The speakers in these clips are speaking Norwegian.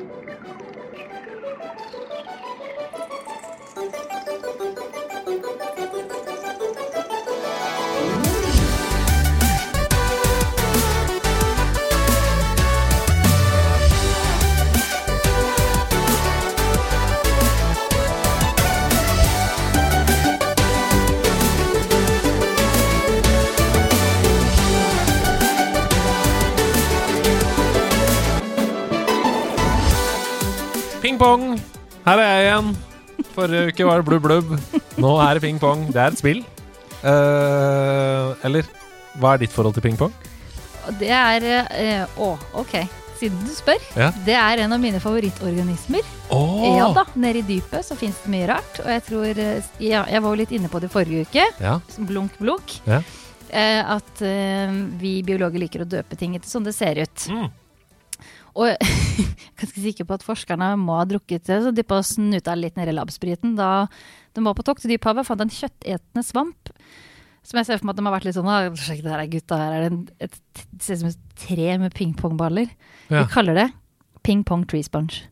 Thank you. Ping-pong! Her er jeg igjen. Forrige uke var det blubb blubb. Nå er det ping-pong. Det er et spill. Uh, eller hva er ditt forhold til ping-pong? Det er Å, ok. Siden du spør. Ja. Det er en av mine favorittorganismer. Oh. Ja da, Nede i dypet så fins det mye rart. Og jeg tror eh, ja, Jeg var jo litt inne på det forrige uke. Ja. Blunk, blunk. Ja. Uh, at vi biologer liker å døpe ting etter sånn det ser ut. Mm. Og jeg er ganske sikker på at forskerne må ha drukket det, så de på snuta litt ned i labspriten da de var på tokt i dyphavet. Fant en kjøttetende svamp. Som jeg ser for meg at de har vært litt sånn «Ah, Sjekk det her, gutta. Her er det en, et, det ser ut som et tre med pingpongballer. Ja. Vi kaller det ping-pong tree sponge.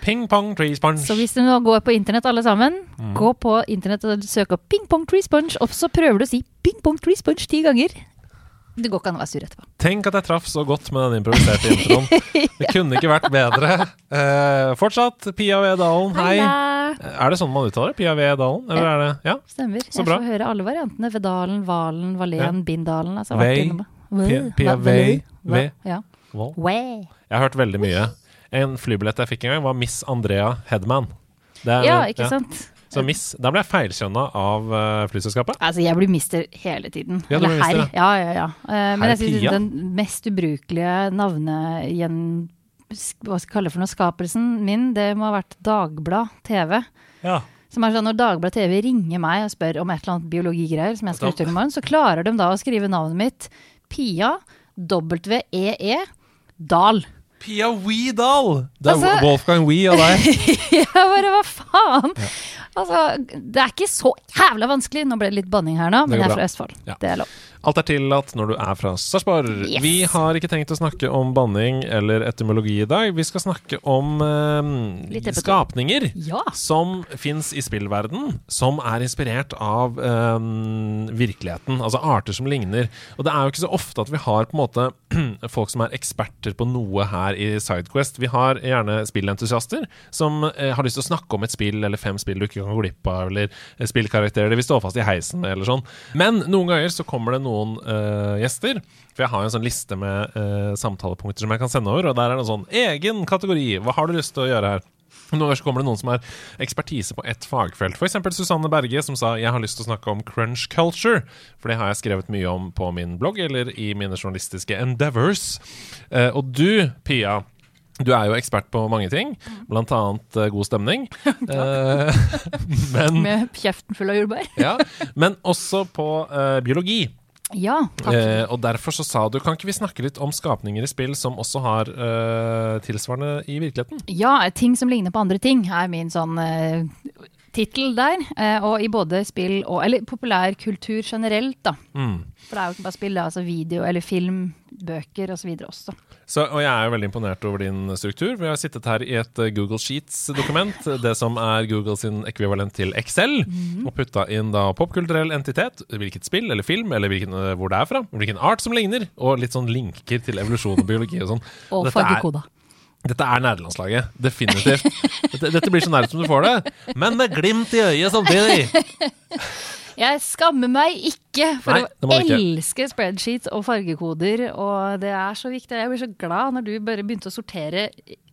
Ping-pong tree sponge. Så hvis du nå går på internett, alle sammen, Mm. gå på internett og søk opp ping-pong tree sponge, og så prøver du å si ping-pong tree sponge ti ganger. Det går ikke an å være sur etterpå. Tenk at jeg traff så godt med den improviserte introen. Det kunne ikke vært bedre. Eh, fortsatt Pia V. Dalen, hei. Halla! Er det sånn man uttaler det? Pia V. Dalen? Eller er det Ja? Stemmer. Så jeg får høre alle variantene. Vedalen, Valen, Valen, Bindalen. Altså, Vei. Pia- Pia Vei, Vei. Ja. Way. Jeg har hørt veldig mye. En flybillett jeg fikk en gang, var Miss Andrea Headman. Det er- Ja, ikke sant? Så Miss, Da ble jeg feilkjønna av uh, flyselskapet. Altså, jeg blir mister hele tiden. Ja, du Eller herr. Ja, ja, ja. Eh, men jeg synes den mest ubrukelige navnegjen... Hva skal jeg kalle det for noe? Skapelsen min, det må ha vært Dagblad TV. Ja. Som er sånn, Når Dagbladet TV ringer meg og spør om et eller annet biologigreier, som jeg skal ut i morgen, så klarer de da å skrive navnet mitt Pia W-E-E Dahl. Pia Wee Dahl! Det er Altså- Wolfgang Wee og deg. Jeg bare, hva faen? Altså, Det er ikke så jævla vanskelig. Nå ble det litt banning her nå, men jeg er fra Østfold. Ja. Det er lov. Alt er tillatt når du er fra Sarpsborg. Yes. Vi har ikke tenkt å snakke om banning eller etymologi i dag. Vi skal snakke om eh, skapninger Ja. som fins i spillverden, som er inspirert av eh, virkeligheten. Altså arter som ligner. Og det er jo ikke så ofte at vi har på en måte folk som er eksperter på noe her i Sidequest. Vi har gjerne spillentusiaster som eh, har lyst til å snakke om et spill eller fem spill du ikke kan gå glipp av, eller eh, spillkarakterer de vil stå fast i heisen eller sånn. Men noen ganger så kommer det noen eh, gjester. For jeg har jo en sånn liste med uh, samtalepunkter som jeg kan sende over, og der er det en sånn egen kategori. Hva har du lyst til å gjøre her? Noen ganger kommer det noen som har ekspertise på ett fagfelt. F.eks. Susanne Berge, som sa jeg har lyst til å snakke om crunch culture. For det har jeg skrevet mye om på min blogg eller i mine journalistiske endeavors. Uh, og du, Pia. Du er jo ekspert på mange ting, blant annet god stemning. Men, Med kjeften full av jordbær. ja, men også på uh, biologi. Ja, takk. Eh, og derfor så sa du, kan ikke vi snakke litt om skapninger i spill som også har eh, tilsvarende i virkeligheten? Ja, ting som ligner på andre ting, er min sånn uh, tittel der. Eh, og i både spill og Eller populærkultur generelt, da. Mm. For det er jo ikke bare spill, det er altså video eller film, bøker osv. også. Så, og jeg er jo veldig imponert over din struktur. Vi har sittet her i et eh, Google Sheets-dokument, det som er Google sin ekvivalent til Excel, og putta inn da popkulturell entitet, hvilket spill eller film, eller hvilken, eh, hvor det er fra, hvilken art som ligner, og litt sånn linker til evolusjon og biologi og sånn. Og fargekoda. Dette er nerdelandslaget. Definitivt. Dette, dette blir så nært som du får det, men med glimt i øyet samtidig. Jeg skammer meg ikke for Nei, å ikke. elske spreadsheets og fargekoder, og det er så viktig. Jeg blir så glad når du bare begynte å sortere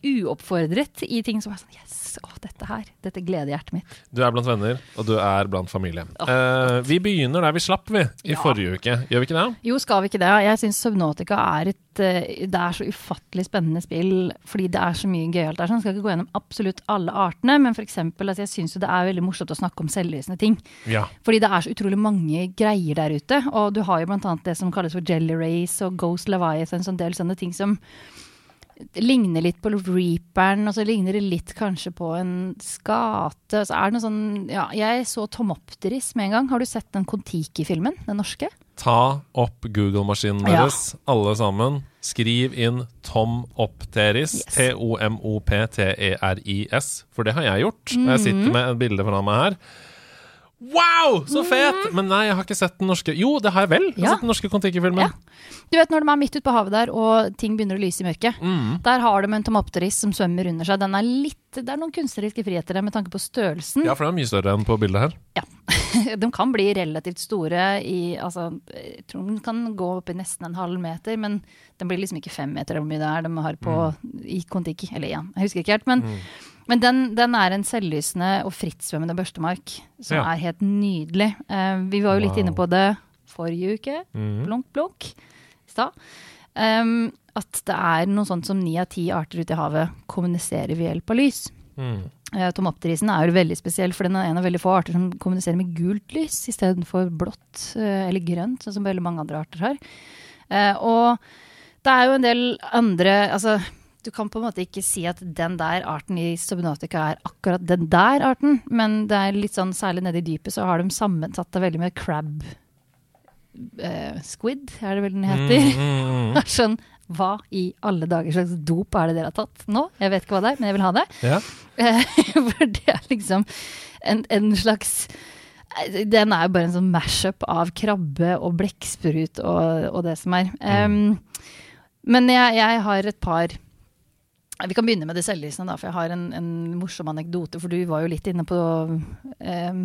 uoppfordret i ting som er sånn Yes, å, dette her. Dette gleder hjertet mitt. Du er blant venner, og du er blant familie. Eh, vi begynner der vi slapp, vi, i Ja. forrige uke. Gjør vi ikke det? Jo, skal vi ikke det? Jeg syns Subnautica er et eh, Det er så ufattelig spennende spill fordi det er så mye gøyalt der. Så jeg skal ikke gå gjennom absolutt alle artene, men for eksempel, altså, jeg syns jo det er veldig morsomt å snakke om selvlysende ting. Ja. Fordi det er så utrolig mange greier der ute. Og du har jo blant annet det som kalles for Jelly Race og Ghost Leviathan, en sånn del sånne ting som ligner litt på Reaperen, og så ligner det litt kanskje på en skate. Så er det noe sånn Ja, jeg så Tomopteris med en gang. Har du sett den Kon-Tiki-filmen? Den norske? Ta opp Google-maskinen Ja. deres, alle sammen. Skriv inn Tom Opteris. Yes. T-O-M-O-P-T-E-R-I-S. E For det har jeg gjort. Og Mhm. jeg sitter med et bilde foran meg her. Wow, så fet! Men nei, jeg har ikke sett den norske Jo, det har jeg vel. Jeg har. Ja. sett den norske Kon-Tiki-filmen. Ja. Du vet når de er midt ute på havet der, og ting begynner å lyse i mørket. Mm. Der har de en tomopteris som svømmer under seg. Den er litt, det er noen kunstneriske friheter der med tanke på størrelsen. Ja, for den er mye større enn på bildet her. Ja. De kan bli relativt store i altså, Jeg tror den kan gå opp i nesten en halv meter, men den blir liksom ikke fem meter eller hvor mye det er de har på i Kon-Tiki. Eller ja, jeg husker ikke helt. Men, men den, den er en selvlysende og frittsvømmende børstemark som Ja. er helt nydelig. Uh, vi var jo litt Wow. inne på det forrige uke. Mhm. Blunk, blunk. I stad. Um, at det er noe sånt som ni av ti arter ute i havet kommuniserer ved hjelp av lys. Mm. Uh, Tomopterisen er jo veldig spesiell, for den er en av veldig få arter som kommuniserer med gult lys istedenfor blått uh, eller grønt, sånn som veldig mange andre arter har. Uh, og det er jo en del andre altså, Du kan på en måte ikke si at den der arten i Subnautica er akkurat den der arten, men det er litt sånn, særlig nede i dypet så har de sammensatt det veldig med crab eh, squid, er det vel den heter. Mm, mm, mm. Sånn, hva i alle dager slags dop er det dere har tatt nå? Jeg vet ikke hva det er, men jeg vil ha det. Ja. For det er liksom en, en slags Den er jo bare en sånn mash-up av krabbe og blekksprut og, og det som er. Um, men jeg, jeg har et par Vi kan begynne med det selvlysende, da, for jeg har en, en morsom anekdote. For du var jo litt inne på um,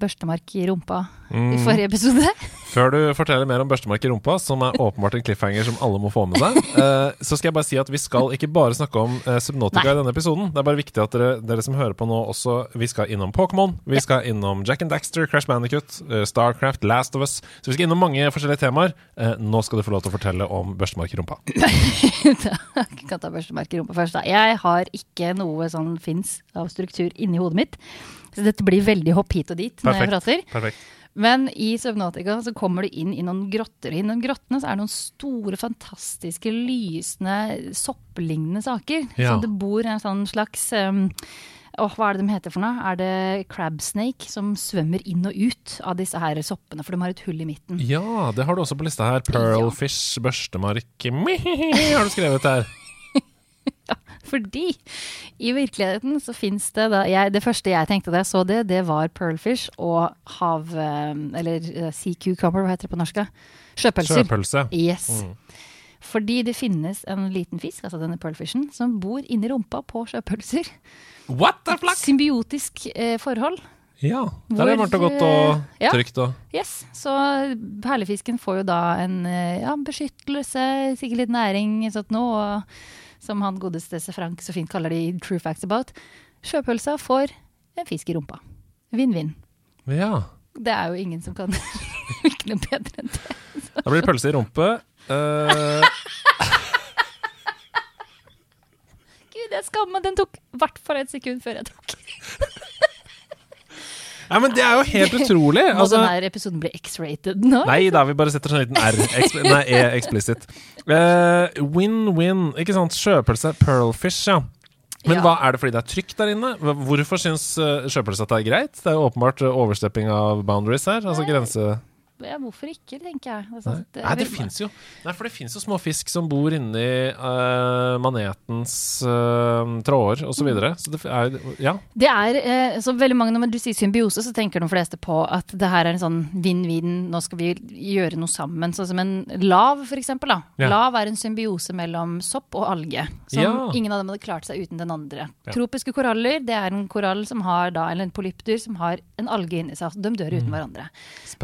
børstemark i rumpa i Mm. forrige episode. Før du forteller mer om børstemark i rumpa, som er åpenbart en cliffhanger som alle må få med seg, eh, så skal jeg bare si at vi skal ikke bare snakke om eh, Subnautica Nei. i denne episoden. Det er bare viktig at dere, dere som hører på nå, også Vi skal innom Pokémon, vi skal innom Jack and Daxter, Crash Manicut, eh, Starcraft, Last of Us. Så vi skal innom mange forskjellige temaer. Nå skal du få lov til å fortelle om børstemark i rumpa. Takk. kan ta børstemark i rumpa først. Da. Jeg har ikke noe sånn fins av struktur inni hodet mitt. Så dette blir veldig hopp hit og dit når jeg prater. Perfekt. Men i Subnautica så kommer du inn i noen grotter. I noen grottene så er det noen store, fantastiske, lysende, sopplignende saker. Ja. Så det bor en sånn slags um, oh, hva er det de heter for noe? Er det crab snake som svømmer inn og ut av disse her soppene? For de har et hull i midten. Ja, det har du også på lista her. Pearlfish, børstemark har du skrevet her. Fordi i virkeligheten så fins det da jeg, Det første jeg tenkte da jeg så det, det var pearlfish og hav... eh, Eller eh, sea cucumber, hva heter det på norsk? Sjøpølser. Sjøpølse. Yes. Mm. Fordi det finnes en liten fisk, altså denne pearlfishen, som bor inni rumpa på sjøpølser. What the fuck? Symbiotisk eh, forhold. Ja, der er det varmt og godt og eh, ja. trygt og Yes, Så perlefisken får jo da en ja, beskyttelse, sikkert litt næring, sånn noe, og som han godeste. Frank så fint kaller det i True Facts About. Sjøpølsa får en fisk i rumpa. Vinn-vinn. Ja. Det er jo ingen som kan virke noe bedre enn det. Da blir det pølse i rumpe. Uh... Gud, jeg skammer meg. Den tok i hvert fall et sekund før jeg tok. Nei, men det er jo helt utrolig! Må Altså, denne episoden bli X-rated nå? nei da, vi bare setter sånn liten R. Nei, E explicit. Eh, Win-win, ikke sant? Sjøpølse, pearlfish, ja. Men Ja. hva er det fordi det er trygt der inne? Hvorfor syns uh, sjøpølse at det er greit? Det er jo åpenbart eh, overstepping av boundaries her. Altså grense... Ja, hvorfor ikke, tenker jeg. Altså, Nei, det- Nei det fins jo Nei, for det fins jo små fisk som bor inni uh, manetens uh, tråder osv. Så, videre. så det er Ja. Det er, uh, så veldig mange, Når du sier symbiose, så tenker de fleste på at det her er en sånn vinn-vinn, nå skal vi gjøre noe sammen. Sånn som en lav, for eksempel. Da. Ja. Lav er en symbiose mellom sopp og alge. Som Ja. ingen av dem hadde klart seg uten den andre. Ja. Tropiske koraller, det er en korall som har da, eller en polypdyr som har en alge inni seg. De dør uten hverandre.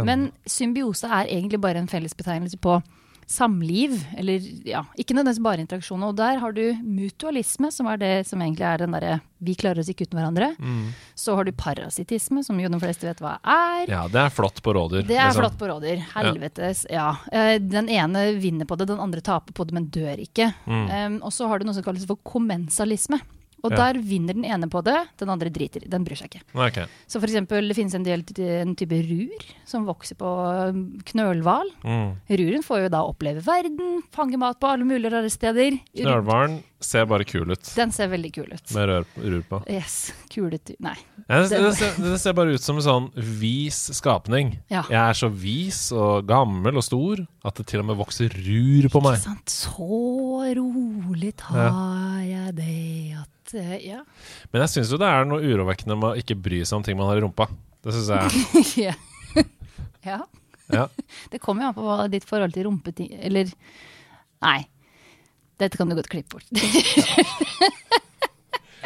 Men symbiose er egentlig bare en fellesbetegnelse på samliv, eller ja, ikke nødvendigvis bare interaksjon. Og der har du mutualisme, som er det som egentlig er den derre vi klarer oss ikke uten hverandre. Mm. Så har du parasittisme, som jo de fleste vet hva er. Ja, det er flott på rådyr. Det er liksom. flott på rådyr. Helvetes, ja. ja. Den ene vinner på det, den andre taper på det, men dør ikke. Mm. Um, og så har du noe som kalles for kommensalisme. Og Ja. der vinner den ene på det, den andre driter. Den bryr seg ikke. Okay. Så for eksempel, det finnes en, del, en type rur som vokser på um, knølhval. Mm. Ruren får jo da oppleve verden, fange mat på alle mulige rare steder. Knølhvalen ser bare kul ut, Den ser veldig kul ut. med rør, rur på. Yes, Kulete Nei. Ja, det, ser, det ser bare ut som en sånn vis skapning. Ja. Jeg er så vis og gammel og stor at det til og med vokser rur på meg. Ikke sant? Så rolig tar jeg det at Ja. Men jeg syns jo det er noe urovekkende med å ikke bry seg om ting man har i rumpa. Det syns jeg. ja. ja. Det kommer jo an på ditt forhold til rumpeting Eller Nei. Dette kan du godt klippe bort.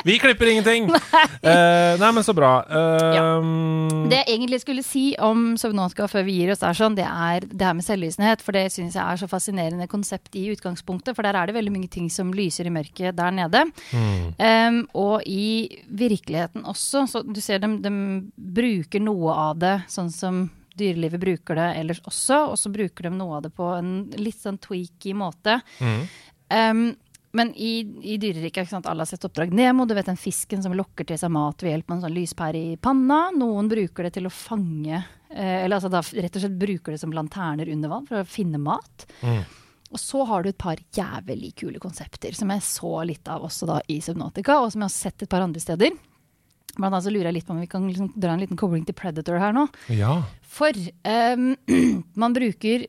Vi klipper ingenting! Eh, nei, men så bra. Eh, Det jeg egentlig skulle si om Subnautica før vi gir oss, er sånn, det er det her med selvlysenhet. For det syns jeg er så fascinerende konsept i utgangspunktet. For der er det veldig mye ting som lyser i mørket der nede. mm, Um, og i virkeligheten også. Så du ser dem, de bruker noe av det sånn som dyrelivet bruker det ellers også. Og så bruker de noe av det på en litt sånn tweaky måte. mm. Um, men i, i dyreriket, alle har sett Oppdrag Nemo, du vet den fisken som lokker til seg mat ved hjelp av en sånn lyspære i panna. Noen bruker det til å fange eh, Eller altså da rett og slett bruker det som lanterner under vann for å finne mat. Mm. Og så har du et par jævlig kule konsepter som jeg så litt av også da i Subnautica, og som jeg har sett et par andre steder. Blant annet så lurer jeg litt på om vi kan liksom dra en liten kobling til Predator her nå. Ja. For um, man bruker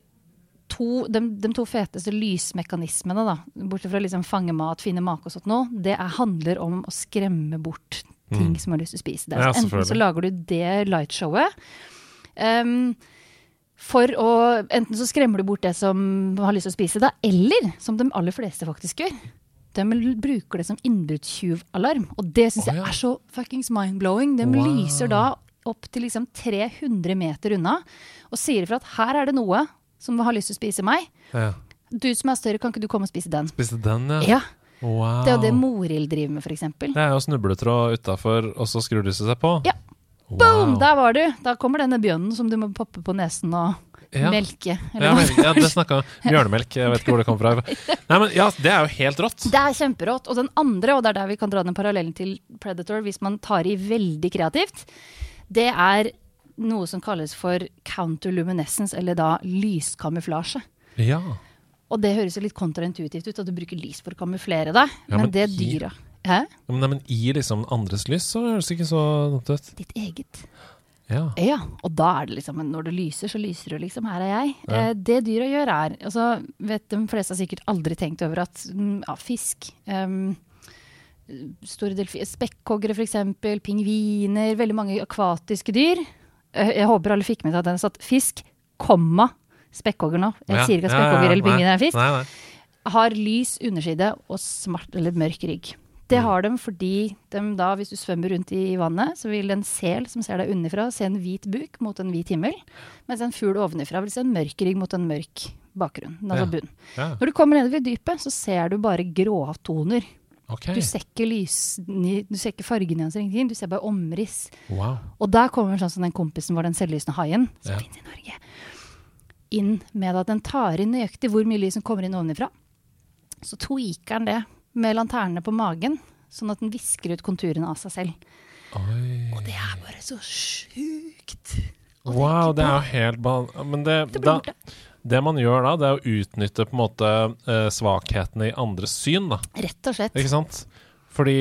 to, de, de to feteste lysmekanismene, da, bortsett fra liksom fange mat, finne make og sånt noe, det er, handler om å skremme bort ting som har lyst til å spise. Er, Ja, enten så lager du det lightshowet Um, for å Enten så skremmer du bort det som har lyst til å spise deg, eller som de aller fleste faktisk gjør. De bruker det som innbruddstyvalarm. Og det syns Å, jeg er så fuckings mind-blowing. De Wow. lyser da opp til liksom 300 meter unna og sier ifra at her er det noe som har lyst til å spise meg. ja. Du som er større, kan ikke du komme og spise den? Spise den, ja. Ja, Wow. Det er jo det Morild driver med, f.eks. Det er jo snubletråd utafor, og så skrur lyset seg på. Ja. Wow. Boom! Der var du! Da kommer denne bjørnen som du må poppe på nesen og Ja. melke. Ja, men, ja, det snakka Bjørnemelk. Jeg vet ikke hvor det kom fra. Nei, men ja, Det er jo helt rått. Det er kjemperått. Og den andre, og det er der vi kan dra den parallellen til Predator hvis man tar i veldig kreativt, det er noe som kalles for counterluminescence, eller da lyskamuflasje. Ja. Og det høres jo litt kontraintuitivt ut at du bruker lys for å kamuflere deg, Ja, men, men det er dyra Hæ? Men, nei, men i liksom andres lys så høres det ikke så dumt ut. Ditt eget. Ja. Ja, og da er det liksom Når det lyser, så lyser du liksom. Her er jeg. Ja. Eh, det dyra gjør, er altså, vet De fleste har sikkert aldri tenkt over at mm, ja, fisk um, Store delfiner, Spekkhoggere, f.eks. Pingviner. Veldig mange akvatiske dyr. Eh, jeg håper alle fikk med seg at den satt fisk, komma spekkhogger nå. Jeg Ja, sier ikke at spekkhogger eller pingvin er fisk. Nei, nei. Har lys underside og smart eller mørk rygg. Det Mm. har de fordi de da, hvis du svømmer rundt i vannet, så vil en sel som ser deg underfra, se en hvit buk mot en hvit himmel. Mens en fugl ovenfra vil se en mørk rygg mot en mørk bakgrunn. Altså Ja. bunn. Ja, Når du kommer nedover i dypet, så ser du bare gråtoner. Ok. Du ser ikke lys, du ser ikke fargenyanser, ingenting. Du ser bare omriss. Wow. Og der kommer sånn som den kompisen vår, den selvlysende haien, som Ja. finnes i Norge, inn med at den tar inn nøyaktig hvor mye lys som kommer inn ovenifra. Så tweaker den det med lanternene på magen, sånn at den visker ut konturene av seg selv. Oi. Og det er bare så sjukt. Wow, det er jo helt ball... Men det, Det da. Det man gjør da, det er å utnytte på en måte eh, svakhetene i andres syn, da. Rett og slett. Ikke sant? Fordi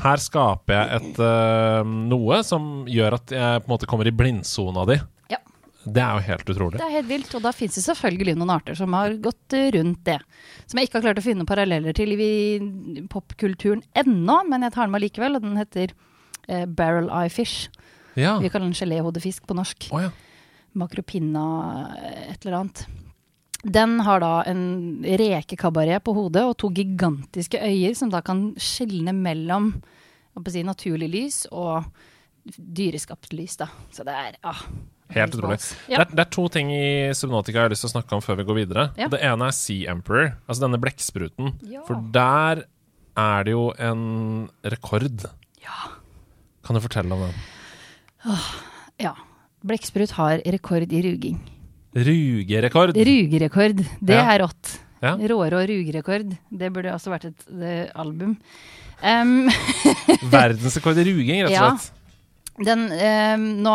her skaper jeg et uh, noe som gjør at jeg på en måte kommer i blindsona di. Ja. Det er jo helt utrolig. Det er helt vilt, og da fins det selvfølgelig noen arter som har gått rundt det. Som jeg ikke har klart å finne paralleller til i popkulturen ennå, men jeg tar den med likevel, og den heter uh, barrel eye fish. Ja. Vi kaller den geléhodefisk på norsk. Oh, ja. Makropinna et eller annet. Den har da en rekekabaret på hodet og to gigantiske øyer som da kan skjelne mellom si, naturlig lys og dyreskapt lys. Da. Så det er ah, Helt utrolig. Ja. Det, er, det er to ting i Subnautica jeg har lyst til å snakke om før vi går videre. Ja. Det ene er Sea Emperor, altså denne blekkspruten. Ja. For der er det jo en rekord. Ja. Kan du fortelle om den? ja. Blekksprut har rekord i ruging. Rugerekord. Rugerekord, det Ja. er rått. Ja. Rårå rugerekord. Det burde også vært et eh, album. Um, Verdensrekord i ruging, rett Ja. og slett. den, em, nå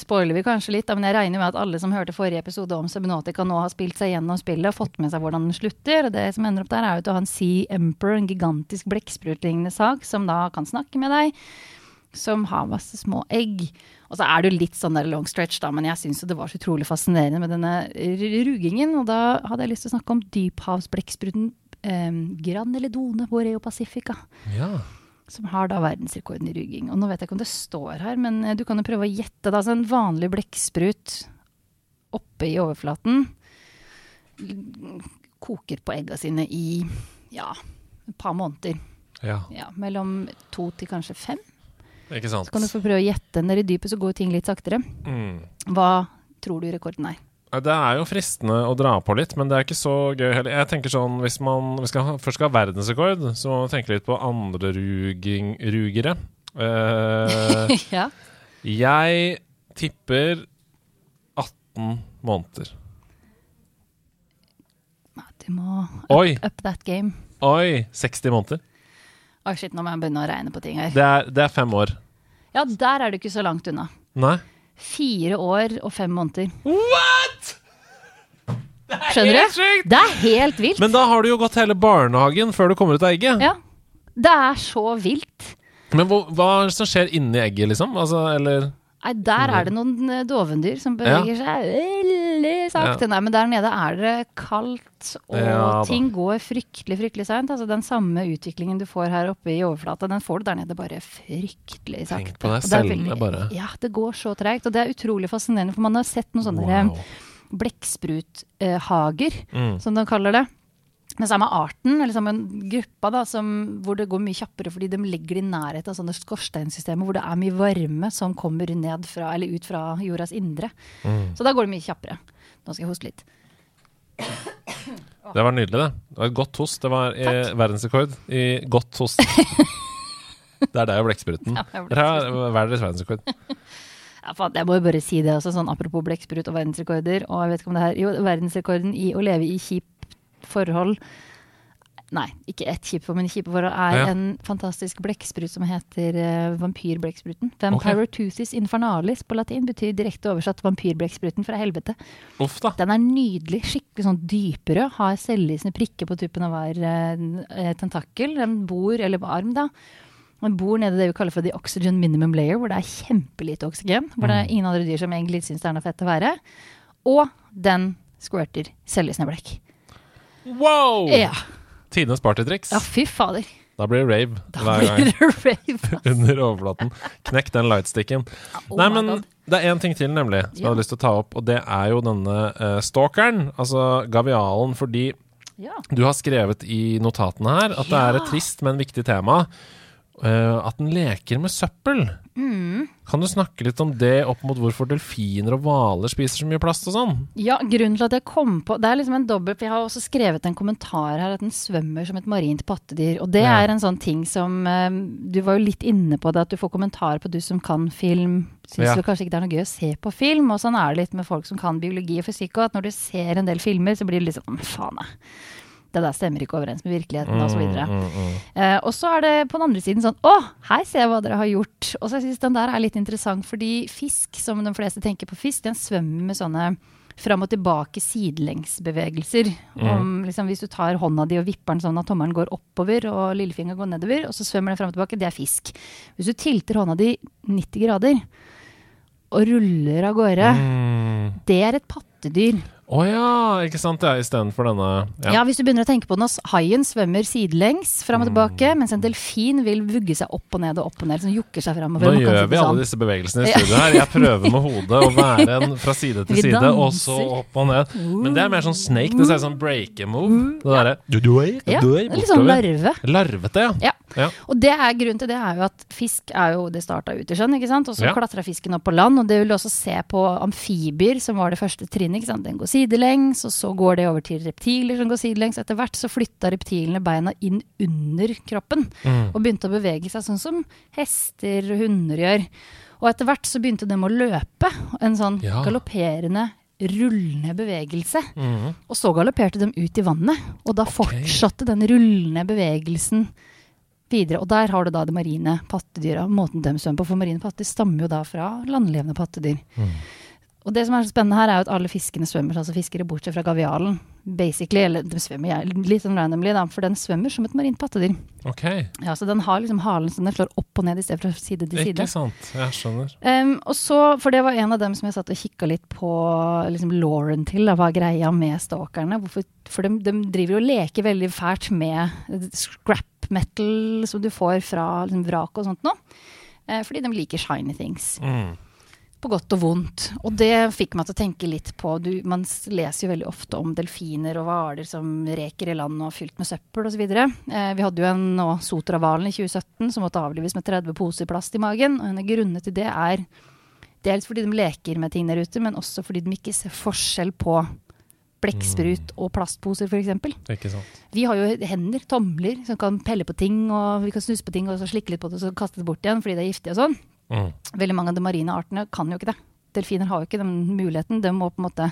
spoiler vi kanskje litt, men jeg regner med at alle som hørte forrige episode om Subnotica nå har spilt seg gjennom spillet og fått med seg hvordan den slutter. Og det som ender opp der, er jo at du har en Sea Emperor, en gigantisk blekksprutlignende sak, som da kan snakke med deg. Som har masse små egg. Og så er det jo litt sånn der long stretch, da, men jeg syns jo det var så utrolig fascinerende med denne rugingen. Og da hadde jeg lyst til å snakke om dyphavsblekkspruten eh, Granelidone Boreo Pacifica. Ja. Som har da verdensrekorden i ruging. Og nå vet jeg ikke om det står her, men eh, du kan jo prøve å gjette. da, altså En vanlig blekksprut oppe i overflaten koker på egga sine i ja, et par måneder. ja. Ja, mellom to til kanskje fem. Ikke sant. Så kan du få prøve å gjette. Nede i dypet så går ting litt saktere. Mm. Hva tror du rekorden er? Det er jo fristende å dra på litt, men det er ikke så gøy heller. Jeg tenker sånn, Hvis man hvis skal, først skal ha verdensrekord, så må man tenke litt på andre ruging, rugere. Uh, ja. jeg tipper 18 måneder. Du må up, up that game. Oi! 60 måneder. Oi, shit, nå må jeg begynne å regne på ting her. Det er, det er fem år. Ja, der er du ikke så langt unna. Nei? Fire år og fem måneder. What?! Skjønner Helt du? sykt! Det er helt vilt. Men da har du jo gått hele barnehagen før du kommer ut av egget. Ja. Det er så vilt. Men hva, hva er det som skjer inni egget, liksom? Altså, eller Nei, der er det noen eh, dovendyr som beveger seg veldig sakte. Nei, men der nede er det kaldt, og Ja ting går fryktelig fryktelig seint. Altså, den samme utviklingen du får her oppe i overflata, den får du der nede bare fryktelig sakte. Tenk på er cellene veldig- bare. Ja, det går så treigt. Og det er utrolig fascinerende, for man har sett noen sånne wow. blekkspruthager, Mm. som de kaller det. Den samme arten, eller samme gruppa, da, som, hvor det går mye kjappere fordi de ligger i nærheten av sånne skorsteinsystemer hvor det er mye varme som kommer ned fra, eller ut fra jordas indre. Mm. Så da går det mye kjappere. Nå skal jeg hoste litt. Det var nydelig, det. Det var et godt host. Det var i verdensrekord i godt host. det er deg og blekkspruten. Ja, Dere har hver deres verdensrekord. Ja, faen, jeg må jo bare si det også, sånn apropos blekksprut og verdensrekorder. Og jeg vet ikke om det her Jo, verdensrekorden i å leve i kjipt forhold Nei, ikke ett kjipt forhold, men kjipe forhold er Ja. en fantastisk blekksprut som heter uh, vampyrblekkspruten. Vampyrotusis infernalis på latin betyr direkte oversatt vampyrblekkspruten fra helvete. Uff da. Den er nydelig, skikkelig sånn dyprød, har selvlysende prikker på tuppen av hver uh, tentakkel. Den bor, eller arm da, den bor nede i det vi kaller for the oxygen minimum layer, hvor det er kjempelite oksygen. Hvor det er ingen andre dyr som egentlig syns det er noe fett å være. Og den squirter selvlysende blekk. Wow! Ja. Tidenes partytriks. ja, fy fader. Da blir det rave Da hver blir det rave. under overflaten. Knekk den lightsticken. Oh Nei, men det er én ting til, nemlig, som jeg Ja. hadde lyst til å ta opp. Og det er jo denne uh, stalkeren, altså gavialen. Fordi Ja. du har skrevet i notatene her at det er et trist, men viktig tema. Uh, at den leker med søppel. Mm. Kan du snakke litt om det opp mot hvorfor delfiner og hvaler spiser så mye plast og sånn? Ja, grunnen til at jeg kom på Det er liksom en dobbelt For jeg har også skrevet en kommentar her at den svømmer som et marint pattedyr. Og det Ja. er en sånn ting som eh, Du var jo litt inne på det, at du får kommentarer på du som kan film. Syns Ja. vel kanskje ikke det er noe gøy å se på film. Og sånn er det litt med folk som kan biologi og fysikk. Og at når du ser en del filmer, så blir det litt sånn Faen, jeg. Det der stemmer ikke overens med virkeligheten, og så videre. Mm, mm, mm. Eh, og så er det på den andre siden sånn Å, her ser jeg hva dere har gjort. Og så syns den der er litt interessant, fordi fisk, som de fleste tenker på fisk, den svømmer med sånne fram og tilbake sidelengsbevegelser. Om, liksom, hvis du tar hånda di og vipper den sånn at tommelen går oppover og lillefingeren går nedover, og så svømmer den fram og tilbake, det er fisk. Hvis du tilter hånda di 90 grader og ruller av gårde, Mm. det er et pattedyr. Å ja, ikke sant? Ja, Istedenfor denne Ja. ja. hvis du begynner å tenke på den, så haien svømmer sidelengs fram og Mm. tilbake, mens en delfin vil vugge seg opp og ned og opp og ned, Sånn jukker seg framover. Nå gjør vi det alle sånn. disse bevegelsene i studio her. Jeg prøver med hodet å være en fra side til side, og så opp og ned. Men det er mer sånn snake. Det ser ut som break-a-move. Det derre du, du, er, Ja, er, litt sånn larve. Larvete, ja. Ja. Ja. Og det er grunnen til det er jo at fisk er jo Det starta ut i sjøen, ikke sant. Og så Ja. klatra fisken opp på land. Og det vil du også se på amfibier, som var det første trinnet. ikke sant? Den går sidelengs, og så går det over til reptiler som går sidelengs. Etter hvert så flytta reptilene beina inn under kroppen. Mm. Og begynte å bevege seg sånn som hester og hunder gjør. Og etter hvert så begynte de å løpe. En sånn Ja. galopperende rullende bevegelse. Mm. Og så galopperte de ut i vannet, og da fortsatte den rullende bevegelsen videre. Og der har du da de marine pattedyra, måten de svømmer på. For marine pattedyr stammer jo da fra landlevende pattedyr. Mm. Og det som er så spennende her, er jo at alle fiskene svømmer, altså fiskere bortsett fra gavialen. Basically, eller de svømmer jeg- litt sånn randomly, da, for den svømmer som et marint pattedyr. Ok, Ja, så den har liksom halen som den slår opp og ned i stedet for side til side. ikke sant. Jeg skjønner. Um, og så, for det var en av dem som jeg satt og kikka litt på liksom Lauren til, da, hva er greia med stalkerne. Hvorfor, for de, de driver jo og leker veldig fælt med scrap metal som du får fra liksom, vrak og sånt nå. Uh, fordi de liker shiny things. Mm. På godt og vondt. Og det fikk meg til å tenke litt på du, Man leser jo veldig ofte om delfiner og hvaler som reker i land og er fylt med søppel osv. Eh, vi hadde jo en nå, Sotrahvalen i 2017 som måtte avlives med 30 poser plast i magen. Og en av grunnene til det er dels fordi de leker med ting der ute, men også fordi de ikke ser forskjell på blekksprut og plastposer, f.eks. Ikke sant. Vi har jo hender, tomler, som kan pelle på ting, og vi kan snuse på ting og så slikke litt på det og så kaste det bort igjen fordi det er giftig og sånn. Mm. Veldig mange av de marine artene kan jo ikke det. Delfiner har jo ikke den muligheten. De må på en måte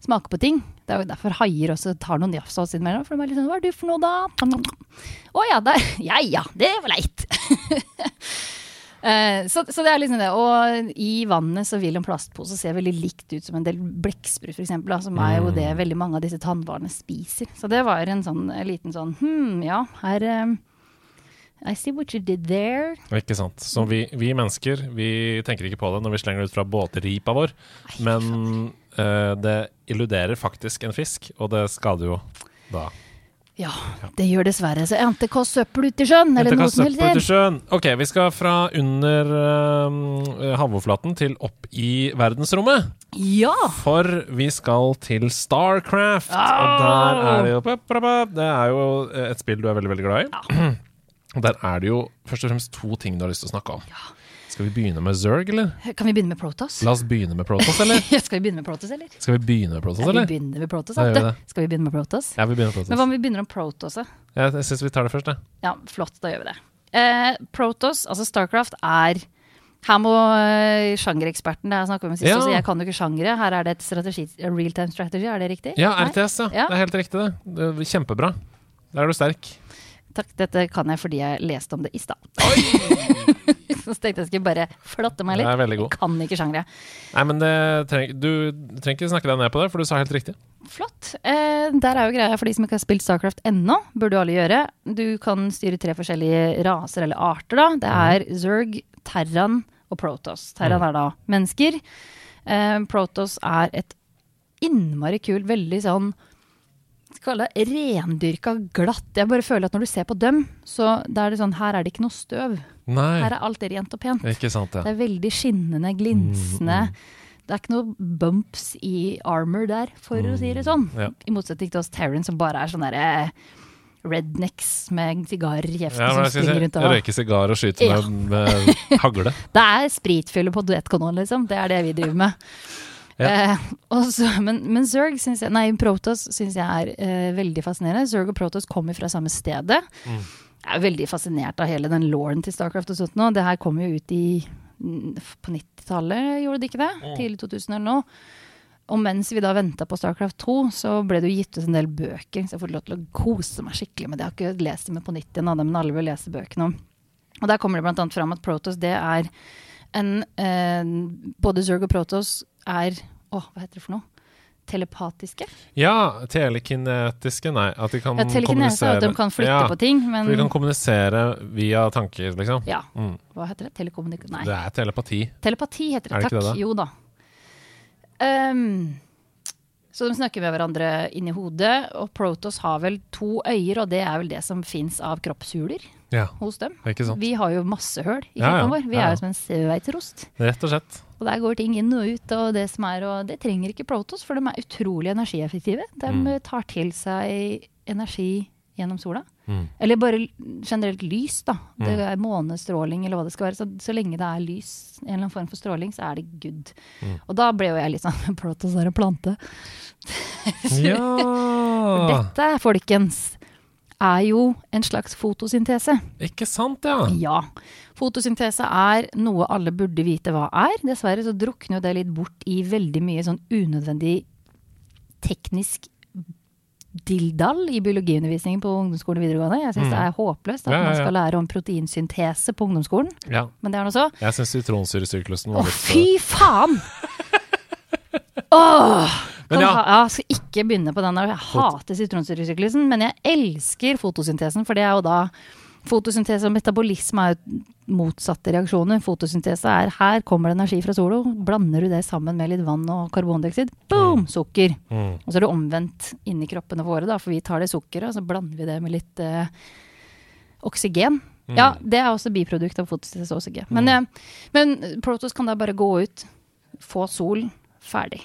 smake på ting. Det er jo derfor haier også tar noen jafs av oss innimellom. For de er litt sånn 'Hva er du for noe, da?' Å ja, der. Ja ja, det var leit. uh, så, så det er liksom det. Og i vannet så vil en plastpose se veldig likt ut som en del blekksprut, f.eks. Som er jo det veldig mange av disse tannhvalene spiser. Så det var en sånn en liten sånn Hm, ja, her eh, I see what you did there. Ikke sant. Så vi, vi mennesker vi tenker ikke på det når vi slenger det ut fra båtripa vår, men uh, det illuderer faktisk en fisk, og det skader jo da. Ja, det gjør dessverre. Så endte kast søppel ut i sjøen, eller noe som helst. til der. sjøen. Ok, vi skal fra under uh, havoverflaten til opp i verdensrommet. Ja! For vi skal til Starcraft. Og der er det jo Det er jo et spill du er veldig, veldig glad i. Og der er det jo først og fremst to ting du har lyst til å snakke om. Skal vi begynne med Zerg, eller? Kan vi begynne med Protoss? La oss begynne med Protoss, eller? Skal vi begynne med Protoss, eller? Skal vi begynne med Protoss, Ja, vi begynner med Protoss. Gjør vi Skal vi begynne med Protoss? Ja, vi begynner med Men hva Protoss. om vi begynner om Protoss? Jeg, jeg syns vi tar det først, jeg. Ja, flott, da gjør vi det. Eh, Protoss, altså Starcraft, er her må uh, sjangereksperten jeg snakket med sist, Ja. jeg kan jo ikke sjangere. Her er det et strategi, real time strategy, er det riktig? Ja, RTS, ja. Ja. Det er helt riktig, det. det kjempebra. Der er du sterk. Takk, dette kan jeg fordi jeg leste om det i stad. Så tenkte jeg skulle bare flotte meg litt. god. Kan ikke sjangre. Nei, men det treng, du trenger ikke snakke deg ned på det, for du sa helt riktig. Flott. Eh, der er jo greia for de som ikke har spilt Starcraft ennå. Burde jo alle gjøre. Du kan styre tre forskjellige raser eller arter, da. Det er Zerg, Terran og Protoss. Terran er da mennesker. Eh, Protoss er et innmari kult, veldig sånn skal det rendyrka glatt. Jeg bare føler at når du ser på dem, så er det sånn Her er det ikke noe støv. Nei, Her er alt rent og pent. ikke sant, Det er veldig skinnende, glinsende. Det er ikke noe bumps i armor der, for å si det sånn. Ja. I motsetning til oss Terran, som bare er sånne derre rednecks med sigarer i kjeften Ja, som springer rundt og Røyke sigar og skyte Ja. med, med hagle. Det er spritfylle på duettkanal, liksom. Det er det vi driver med. Ja. Eh, og så- men, men Zerg synes jeg, nei, Protos syns jeg er eh, veldig fascinerende. Zerg og Protos kommer fra samme stedet. Mm. Jeg er veldig fascinert av hele den lauren til Starcraft og sånt nå. Det her kom jo ut i på 90-tallet, gjorde det ikke det? Mm. Tidlig 2000 eller noe. Og mens vi da venta på Starcraft 2, så ble det jo gitt ut en del bøker. Så jeg får lov til å kose meg skikkelig med det. Jeg har ikke lest dem på nytt igjen, men alle vil lese bøkene. Og der kommer det annet fram at Protos det er en eh, Både Zerg og Protoss er Åh, hva heter det for noe? Telepatiske? Ja, telekinetiske, nei. At de kan Ja, telekinese er kommunisere at de kan flytte ja, på ting, men For de kan kommunisere via tanker, liksom. Ja, Mm. hva heter det? Telekommunik... Nei. Det er telepati. Telepati heter det. Det Takk. det, da? Jo da. Um, så de snakker med hverandre inni hodet, og Protoss har vel to øyer, og det er vel det som fins av kroppshuler Ja, hos dem. Vi har jo masse høl i Ja, ja. vår. Vi er jo som en sveitserost. Rett og slett. Og der går ting inn og ut, og det som er, og det trenger ikke Protos, for de er utrolig energieffektive. De Mm. tar til seg energi gjennom sola. Mm. Eller bare generelt lys, da. Det Mm. er månestråling eller hva det skal være. Så, så lenge det er lys, en eller annen form for stråling, så er det good. Mm. Og da ble jo jeg litt sånn Protos er en plante. Ja! Dette, folkens, er jo en slags fotosyntese. Ikke sant, ja? Ja. Fotosyntese er noe alle burde vite hva er. Dessverre så drukner jo det litt bort i veldig mye sånn unødvendig teknisk dilldall i biologiundervisningen på ungdomsskolen og videregående. Jeg syns Mm. det er håpløst at Ja, ja, man skal lære om proteinsyntese på ungdomsskolen, ja. men det er nå så. Jeg syns sitronsyresyklusen Å, var litt fy faen! Åh! Kan ja. ha, jeg skal ikke begynne på den der. Jeg hater sitronsyresyklusen, men jeg elsker fotosyntesen, for det er jo da Fotosyntese og metabolisme er jo motsatte reaksjoner. Fotosyntese er her kommer det energi fra sola, blander du det sammen med litt vann og karbondioksid, boom, sukker. Mm. Og så er det omvendt inni kroppene våre, da, for vi tar det sukkeret, og så blander vi det med litt eh, oksygen. Mm. Ja, det er også biprodukt av fotosyntese og oksygen. Men, eh, men Protos kan da bare gå ut, få sol, ferdig.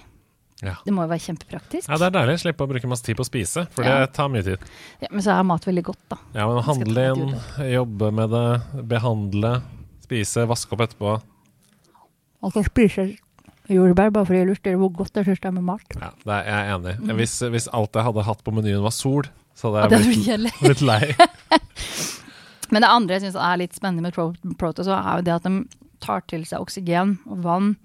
Ja. Det må jo være kjempepraktisk. ja, det er deilig. Slippe å bruke masse tid på å spise, for Ja. det tar mye tid. Ja, men så er mat veldig godt, da. Ja, men handle inn, jobbe med det, behandle, spise, vaske opp etterpå. Man kan spise jordbær bare fordi jeg lurer på hvor godt jeg syns det er med mat. Ja, det er jeg er enig i. Hvis, hvis alt jeg hadde hatt på menyen var sol, så hadde er jeg blitt, blitt lei. Men det andre jeg syns er litt spennende med pro Protos, er jo det at de tar til seg oksygen og vann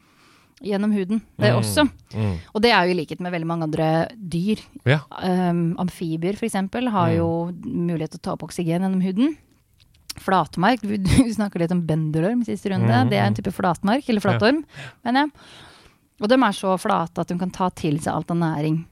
gjennom huden. Det Mm. også. Mm. Og det er jo i likhet med veldig mange andre dyr. Ja. Um, amfibier f.eks. har Mm. jo mulighet til å ta opp oksygen gjennom huden. Flatmark, du, du snakker litt om bendelorm siste runde. Mm, Det er en type flatmark, eller flatorm, mener jeg. Og de er så flate at de kan ta til seg alt av næring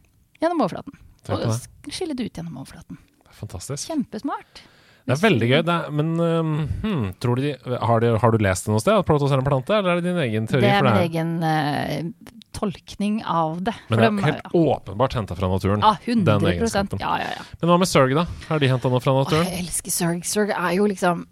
gjennom overflaten. Og skille det ut gjennom overflaten. Fantastisk. Kjempesmart. Det er veldig gøy. Er, men um, hmm, tror de, har, de, har du lest det noe sted, at Protos er en plante, eller er det din egen teori? Det er min egen uh, tolkning av det. Men det de- er helt åpenbart henta fra naturen. Ja, den 100 egenskapen. Ja, ja, ja. Men hva med Zerg, da? Har de henta noe fra Åh, naturen? jeg elsker Zerg. Zerg er jo liksom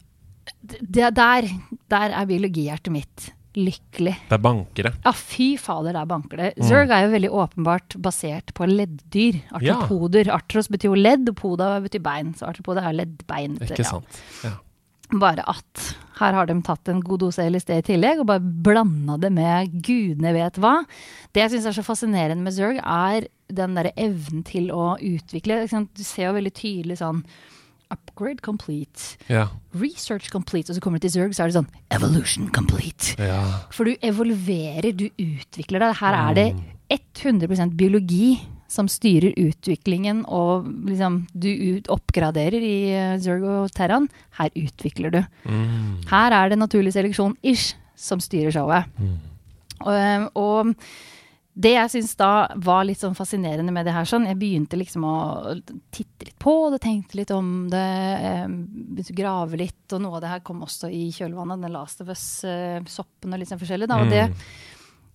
det, Der der er biologihjertet mitt lykkelig. Det er bankere. Ja, fy fader, der banker det. Zerg er jo veldig åpenbart basert på ledddyr. Ja. Artropoder. Artros betyr jo ledd, og poda betyr bein. Så artropoder er leddbein. Ikke sant. Ja. Bare at her har de tatt en god dose LSD i tillegg og bare blanda det med gudene vet hva. Det jeg syns er så fascinerende med Zerg, er den derre evnen til å utvikle. Du ser jo veldig tydelig sånn Upgrade complete. Ja. Research complete. Og så kommer du til Zerg, så er det sånn Evolution complete. ja. For du evolverer, du utvikler deg. Her er det 100% biologi som styrer utviklingen, og liksom du ut, oppgraderer i eh, Zerg og Terran. Her utvikler du. Mm. Her er det naturlig seleksjon-ish som styrer showet. Mm. Og, og det jeg syns da var litt sånn fascinerende med det her, sånn, jeg begynte liksom å titte litt på det, tenkte litt om det, eh, begynte å grave litt, og noe av det her kom også i kjølvannet, den Last of Us-soppen og litt sånn forskjellig. Da, og det, Mm.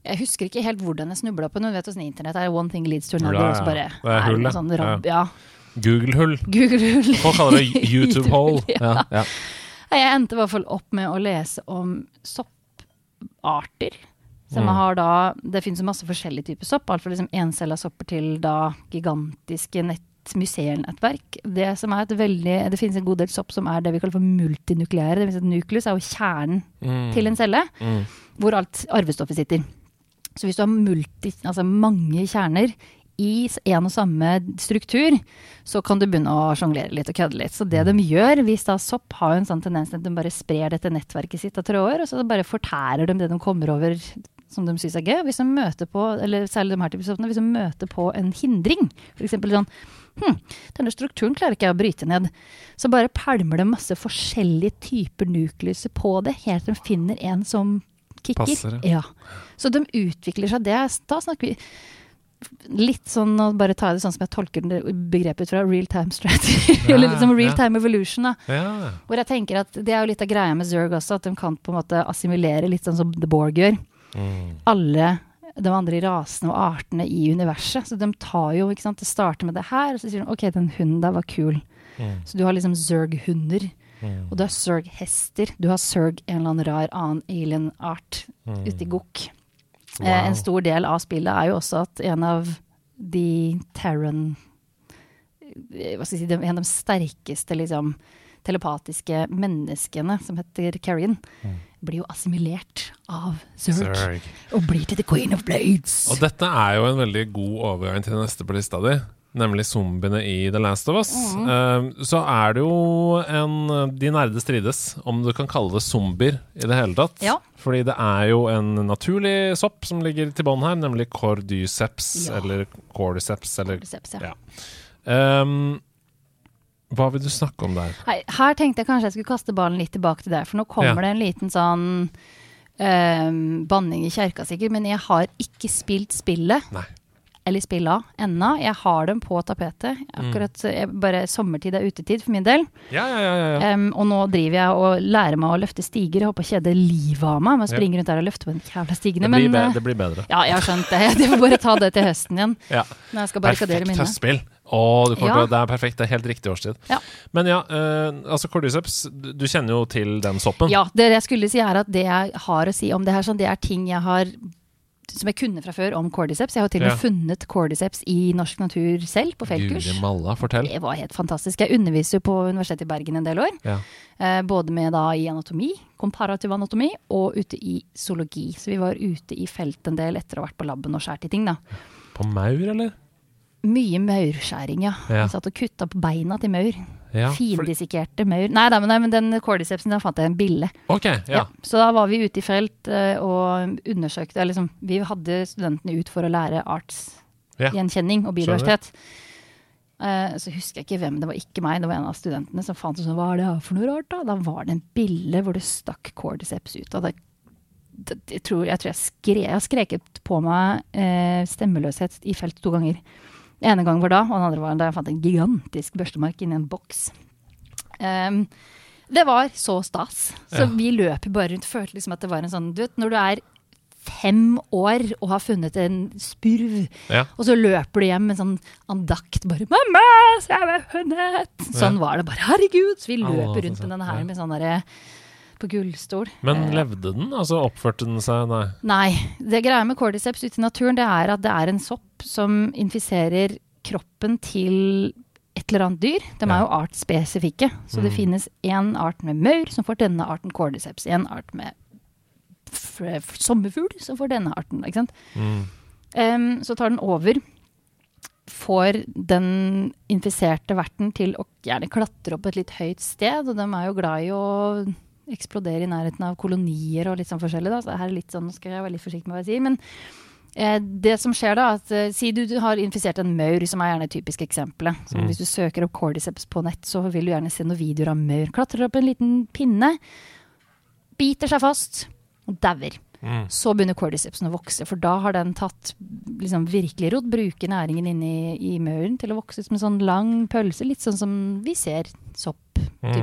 jeg husker ikke helt hvordan jeg snubla på det. Du vet hvordan internett er, one thing leads to another. Ja, og så bare ja. Det er hull, ja. sånn rabb, ja. Google-hull. Google-hull. Folk kaller det YouTube-hole. Ja. Ja. Ja. Jeg endte i hvert fall opp med å lese om sopparter. Som Mm. har da, Det finnes jo masse forskjellige typer sopp. Alt fra liksom encella sopper til da gigantiske nett museernettverk. Det, som er et veldig, det finnes en god del sopp som er det vi kaller for multinukleære. Det vil si at Nuklus er jo kjernen Mm. til en celle, Mm. hvor alt arvestoffet sitter. Så hvis du har multi, altså mange kjerner i en og samme struktur, så kan du begynne å sjonglere litt og kødde litt. Så det de gjør, hvis da sopp har en sånn tendens til at de bare sprer dette nettverket sitt av tråder, og så bare fortærer de det de kommer over som de syns er gøy. Hvis de møter på, eller særlig de her typer hvis de møter på en hindring, f.eks. sånn Hm, denne strukturen klarer ikke jeg å bryte ned. Så bare pælmer det masse forskjellige typer nukluser på det, helt til de finner en som kicker. Passer, ja. Så de utvikler seg. Det, er- da snakker vi litt sånn, og bare ta det sånn som jeg tolker det begrepet fra, real time strategy. Ja, eller liksom real ja. time evolution. Da. ja. Hvor jeg tenker at det er jo litt av greia med Zerg også, at de kan på en måte assimilere litt sånn som The Borg gjør. Mm. Alle de andre rasene og artene i universet. Så de tar jo, ikke sant, det starter med det her, og så sier de ok, den hunden der var kul. Mm. Så du har liksom Zerg-hunder, Mm. og du har Zerg-hester. Du har Zerg en eller annen rar annen alien-art Mm. i gokk. Wow. Eh, en stor del av spillet er jo også at en av de Terran eh, Hva skal jeg si, de- en av de sterkeste liksom, telepatiske menneskene, som heter Carrion, Mm. Blir jo assimilert av Zerg, Zerg. og blir til The Queen of Blades. Og dette er jo en veldig god overgang til neste på lista di. nemlig zombiene i The Last of Us, Mm. Uh, så er det jo en De nerde strides om du kan kalle det zombier i det hele tatt. Ja. Fordi det er jo en naturlig sopp som ligger til bånn her, nemlig cordyceps, Ja. eller cordyceps, eller Cordyceps, ja. ja. Ehm, hva vil du snakke om der? Hei, her tenkte jeg kanskje jeg skulle kaste ballen litt tilbake til deg, for nå kommer Ja. det en liten sånn ehm, banning i kjerka sikkert, men jeg har ikke spilt spillet, Nei. Eller spilla, ennå. Jeg har dem på tapetet. Mm. Akkurat jeg, bare sommertid er utetid for min del. Ja, ja, ja. ja, ja. Og nå driver jeg og lærer meg å løfte stiger. Jeg håper å kjede livet av meg med å springe rundt der og løfte på den jævla stigene. Det, blir Men eh, det blir bedre. ja, jeg har skjønt det. Jeg får bare ta det til høsten igjen. Ja. Når jeg skal barrikadere Perfekt høstspill. Å, Ja. det er perfekt. Det er helt riktig årstid. Ja. Men ja, eh, altså cordyceps, du du kjenner jo til den soppen. Ja, det jeg skulle si er at det jeg har å si om det her, sånn, det er ting jeg har som jeg kunne fra før om cordyceps. Jeg har til og med Ja. funnet cordyceps i norsk natur selv, på feltkurs. Det var helt fantastisk. Jeg underviser jo på Universitetet i Bergen en del år. Ja. Eh, både med da i anatomi, komparativ anatomi, og ute i zoologi. Så vi var ute i felt en del etter å ha vært på laben og skåret i ting, da. På maur, eller? Mye maurskjæring, ja. Ja. Vi satt og kutta på beina til maur. Ja, Findissekerte maur. Nei, nei, nei, men den cordycepsen, den fant jeg en bille. Okay, ja. Ja. Så da var vi ute i felt eh, og undersøkte eller liksom, Vi hadde studentene ut for å lære artsgjenkjenning og biodiversitet. Uh, så husker jeg ikke hvem, det var ikke meg, det var en av studentene som fant ut sånn, hva er det her for noe rart. Da Da var det en bille hvor det stakk cordyceps ut. Og det, det, jeg, tror, jeg tror jeg skre, jeg har skreket på meg uh, stemmeløshet i felt to ganger. Den ene gang var da, og den andre var da jeg fant en gigantisk børstemark inni en boks. Um, det var så stas. Så Ja. vi løp bare rundt. Følte liksom at det var en sånn Du vet, når du er fem år og har funnet en spurv, Ja. og så løper du hjem med en sånn andakt bare 'Mamma, se jeg har funnet!' Sånn var det bare. Herregud! Så vi løper rundt med denne her med sånn derre på gullstol. Men Eh, levde den? Altså oppførte den seg Nei. Nei. Det greia med cordyceps ute i naturen, det er at det er en sopp som infiserer kroppen til et eller annet dyr. De er jo artsspesifikke. Så det Mm. finnes én art med maur som får denne arten cordyceps. En art med sommerfugl som får denne arten. Ikke sant? Mm. Um, så tar den over. Får den infiserte verten til å gjerne klatre opp et litt høyt sted. Og de er jo glad i å eksplodere i nærheten av kolonier og litt sånn forskjellig. Da. Så her er litt sånn, nå skal jeg være litt forsiktig med hva jeg sier. Men det som skjer da, at eh, si du, har infisert en maur, som er gjerne et typisk eksempelet. Mm. Hvis du søker opp cordyceps på nett, så vil du gjerne se noen videoer av maur. Klatrer opp en liten pinne, biter seg fast og dauer Mm. så begynner cordycepsen å vokse. For da har den tatt liksom, virkelig rot, bruker næringen inni i mauren til å vokse som en sånn lang pølse. Litt sånn som vi ser sopp, Mm.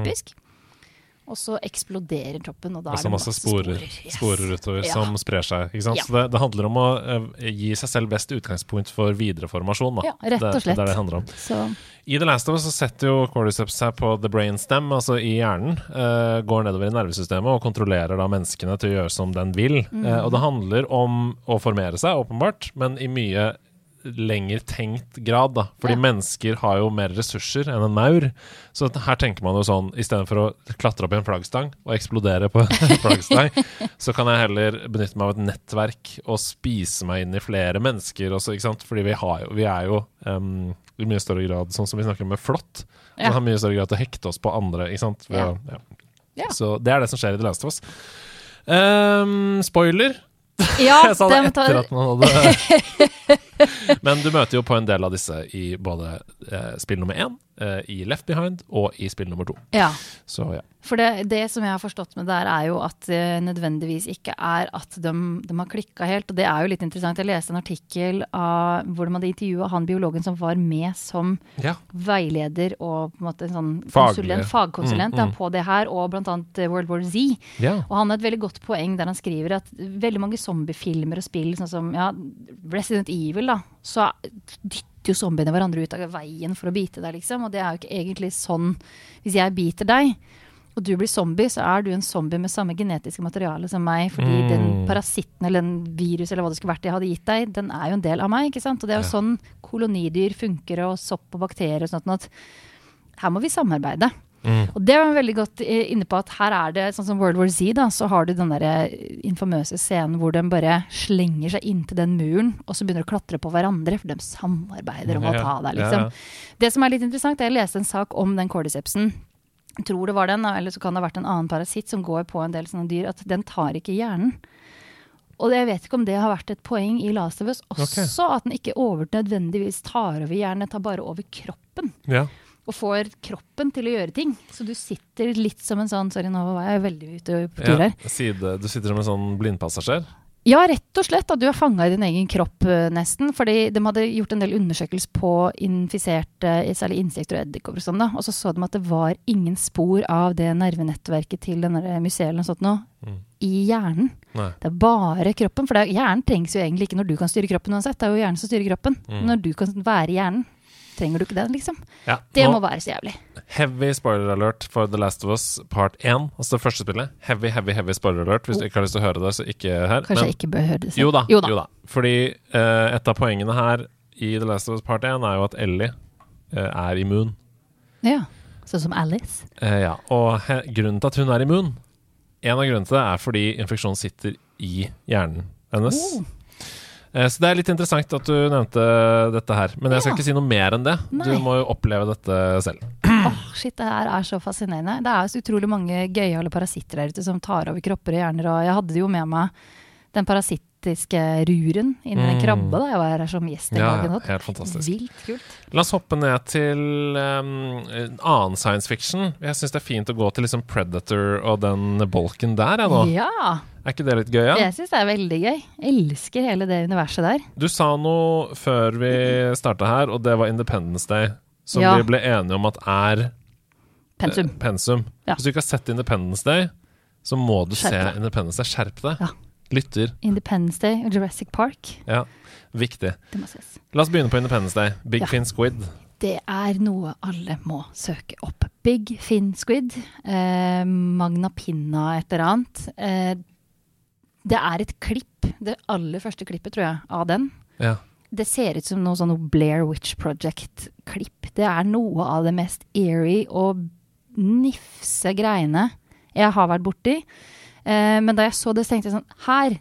Og så eksploderer toppen, og da Altså er det masse sporer, Yes. sporer utover Ja. som sprer seg. Ja. Så det, det handler om å eh, gi seg selv best utgangspunkt for videreformasjon. Da. Ja, rett og slett. det er det det handler om. Så I The Last of Us så setter jo cordyceps seg på the brainstem, altså i hjernen. Uh, går nedover i nervesystemet og kontrollerer da menneskene til å gjøre som den vil. Mm. Uh, og det handler om å formere seg, åpenbart, men i mye lenger tenkt grad, da. Fordi Ja. mennesker har jo mer ressurser enn en maur. Så her tenker man jo sånn, istedenfor å klatre opp i en flaggstang og eksplodere på en flaggstang, så kan jeg heller benytte meg av et nettverk og spise meg inn i flere mennesker også, ikke sant. Fordi vi, har jo, vi er jo um, i mye større grad, sånn som vi snakker med flått, Ja. har mye større grad til å hekte oss på andre, ikke sant. Å- ja. Ja. Så det er det som skjer i The Last of Us. Um, spoiler! ja, jeg sa det tar- etter at man hadde Men du møter jo på en del av disse i både eh, spill nummer én, eh, i Left Behind og i spill nummer to. ja. Så ja. For det, det som jeg har forstått med der, er jo at det nødvendigvis ikke er at de, de har klikka helt. Og det er jo litt interessant. Jeg leste en artikkel av, hvor de hadde intervjua han biologen som var med som ja. veileder og på en måte en sånn konsulent, fagkonsulent Mm, mm. på det her, og annet eh, World War Z. ja. Og han har et veldig godt poeng der han skriver at veldig mange zombiefilmer og spill, sånn som ja, Resident Evil, da, så dytter jo zombiene hverandre ut av veien for å bite deg, liksom. Og det er jo ikke egentlig sånn Hvis jeg biter deg, og du blir zombie, så er du en zombie med samme genetiske materiale som meg, fordi Mm. den parasitten eller den virus eller hva det skulle vært jeg hadde gitt deg, den er jo en del av meg, ikke sant? Og det er jo Ja. sånn kolonidyr funker, og sopp og bakterier og sånt, at her må vi samarbeide. Mm. Og det var veldig godt eh, inne på at her er det, sånn som World War Z, da, så har du den der infamøse scenen hvor de bare slenger seg inntil den muren, og så begynner de å klatre på hverandre, for de samarbeider om å ta deg, liksom. ja. Det som er litt interessant, er jeg leste en sak om den cordycepsen. Tror det var den, eller så kan det ha vært en annen parasitt som går på en del sånne dyr, at den tar ikke hjernen. Og jeg vet ikke om det har vært et poeng i Last of Us også, at den ikke over nødvendigvis tar over hjernen, den tar bare over kroppen. Ja. Og får kroppen til å gjøre ting. Så du sitter litt som en sånn Sorry, nå var jeg veldig ute på tur Ja, her. side, du sitter som en sånn blindpassasjer? Ja, rett og slett. At du er fanga i din egen kropp, eh, nesten. Fordi de hadde gjort en del undersøkelser på infiserte, særlig insekter og edderkopper og sånn, da. Og så så de at det var ingen spor av det nervenettverket til denne museet sånt nå, Mm. i hjernen. Nei. Det er bare kroppen. For det er, hjernen trengs jo egentlig ikke når du kan styre kroppen uansett. Det er jo hjernen som styrer kroppen. Mm. Når du kan være hjernen, trenger du ikke det, liksom. Ja, Det må være så jævlig. Heavy spoiler alert for The Last of Us part 1, altså det første spillet. Heavy, heavy, heavy spoiler alert. Hvis du ikke har lyst til å høre det, så ikke her. Kanskje Men- jeg ikke bør høre det selv. Jo da, Jo da. Fordi uh, et av poengene her i The Last of Us part 1 er jo at Ellie uh, er immun. Ja. Sånn som Alice. Uh, ja, og grunnen til at hun er immun, en av grunnene til det er fordi infeksjonen sitter i hjernen hennes. Oh. Eh, så det er litt interessant at du nevnte dette her. Men jeg skal Ja. ikke si noe mer enn det. Nei. Du må jo oppleve dette selv. Åh, shit, det her er så fascinerende. Det er så utrolig mange gøyale parasitter der ute som tar over kropper og hjerner. Og jeg hadde jo med meg den parasittiske ruren inni en Mm. krabbe da jeg var her som gjest en Ja, gang. ja, helt fantastisk. Vilt kult. La oss hoppe ned til um, en annen science fiction. Jeg syns det er fint å gå til liksom Predator og den bolken der, jeg nå. Ja, Er ikke det litt gøy? Ja? jeg syns det er veldig gøy. Jeg Elsker hele det universet der. Du sa noe før vi starta her, og det var Independence Day. Som Ja. vi ble enige om at er Pensum. eh, pensum. Ja. Hvis du ikke har sett Independence Day, så må du Skjerp se. Independence Day. Skjerp deg. Ja. Lytter. Independence Day og Jurassic Park. Ja, viktig. Det må ses. La oss begynne på Independence Day. Big Ja. Fin Squid. Det er noe alle må søke opp. Big Fin Squid. Eh, Magna Pinna et eller annet. Eh, det er et klipp, det aller første klippet, tror jeg, av den. Ja. Det ser ut som noe sånn Blair Witch Project-klipp. Det er noe av det mest eerie og nifse greiene jeg har vært borti. Eh, men da jeg så det, så tenkte jeg sånn Her!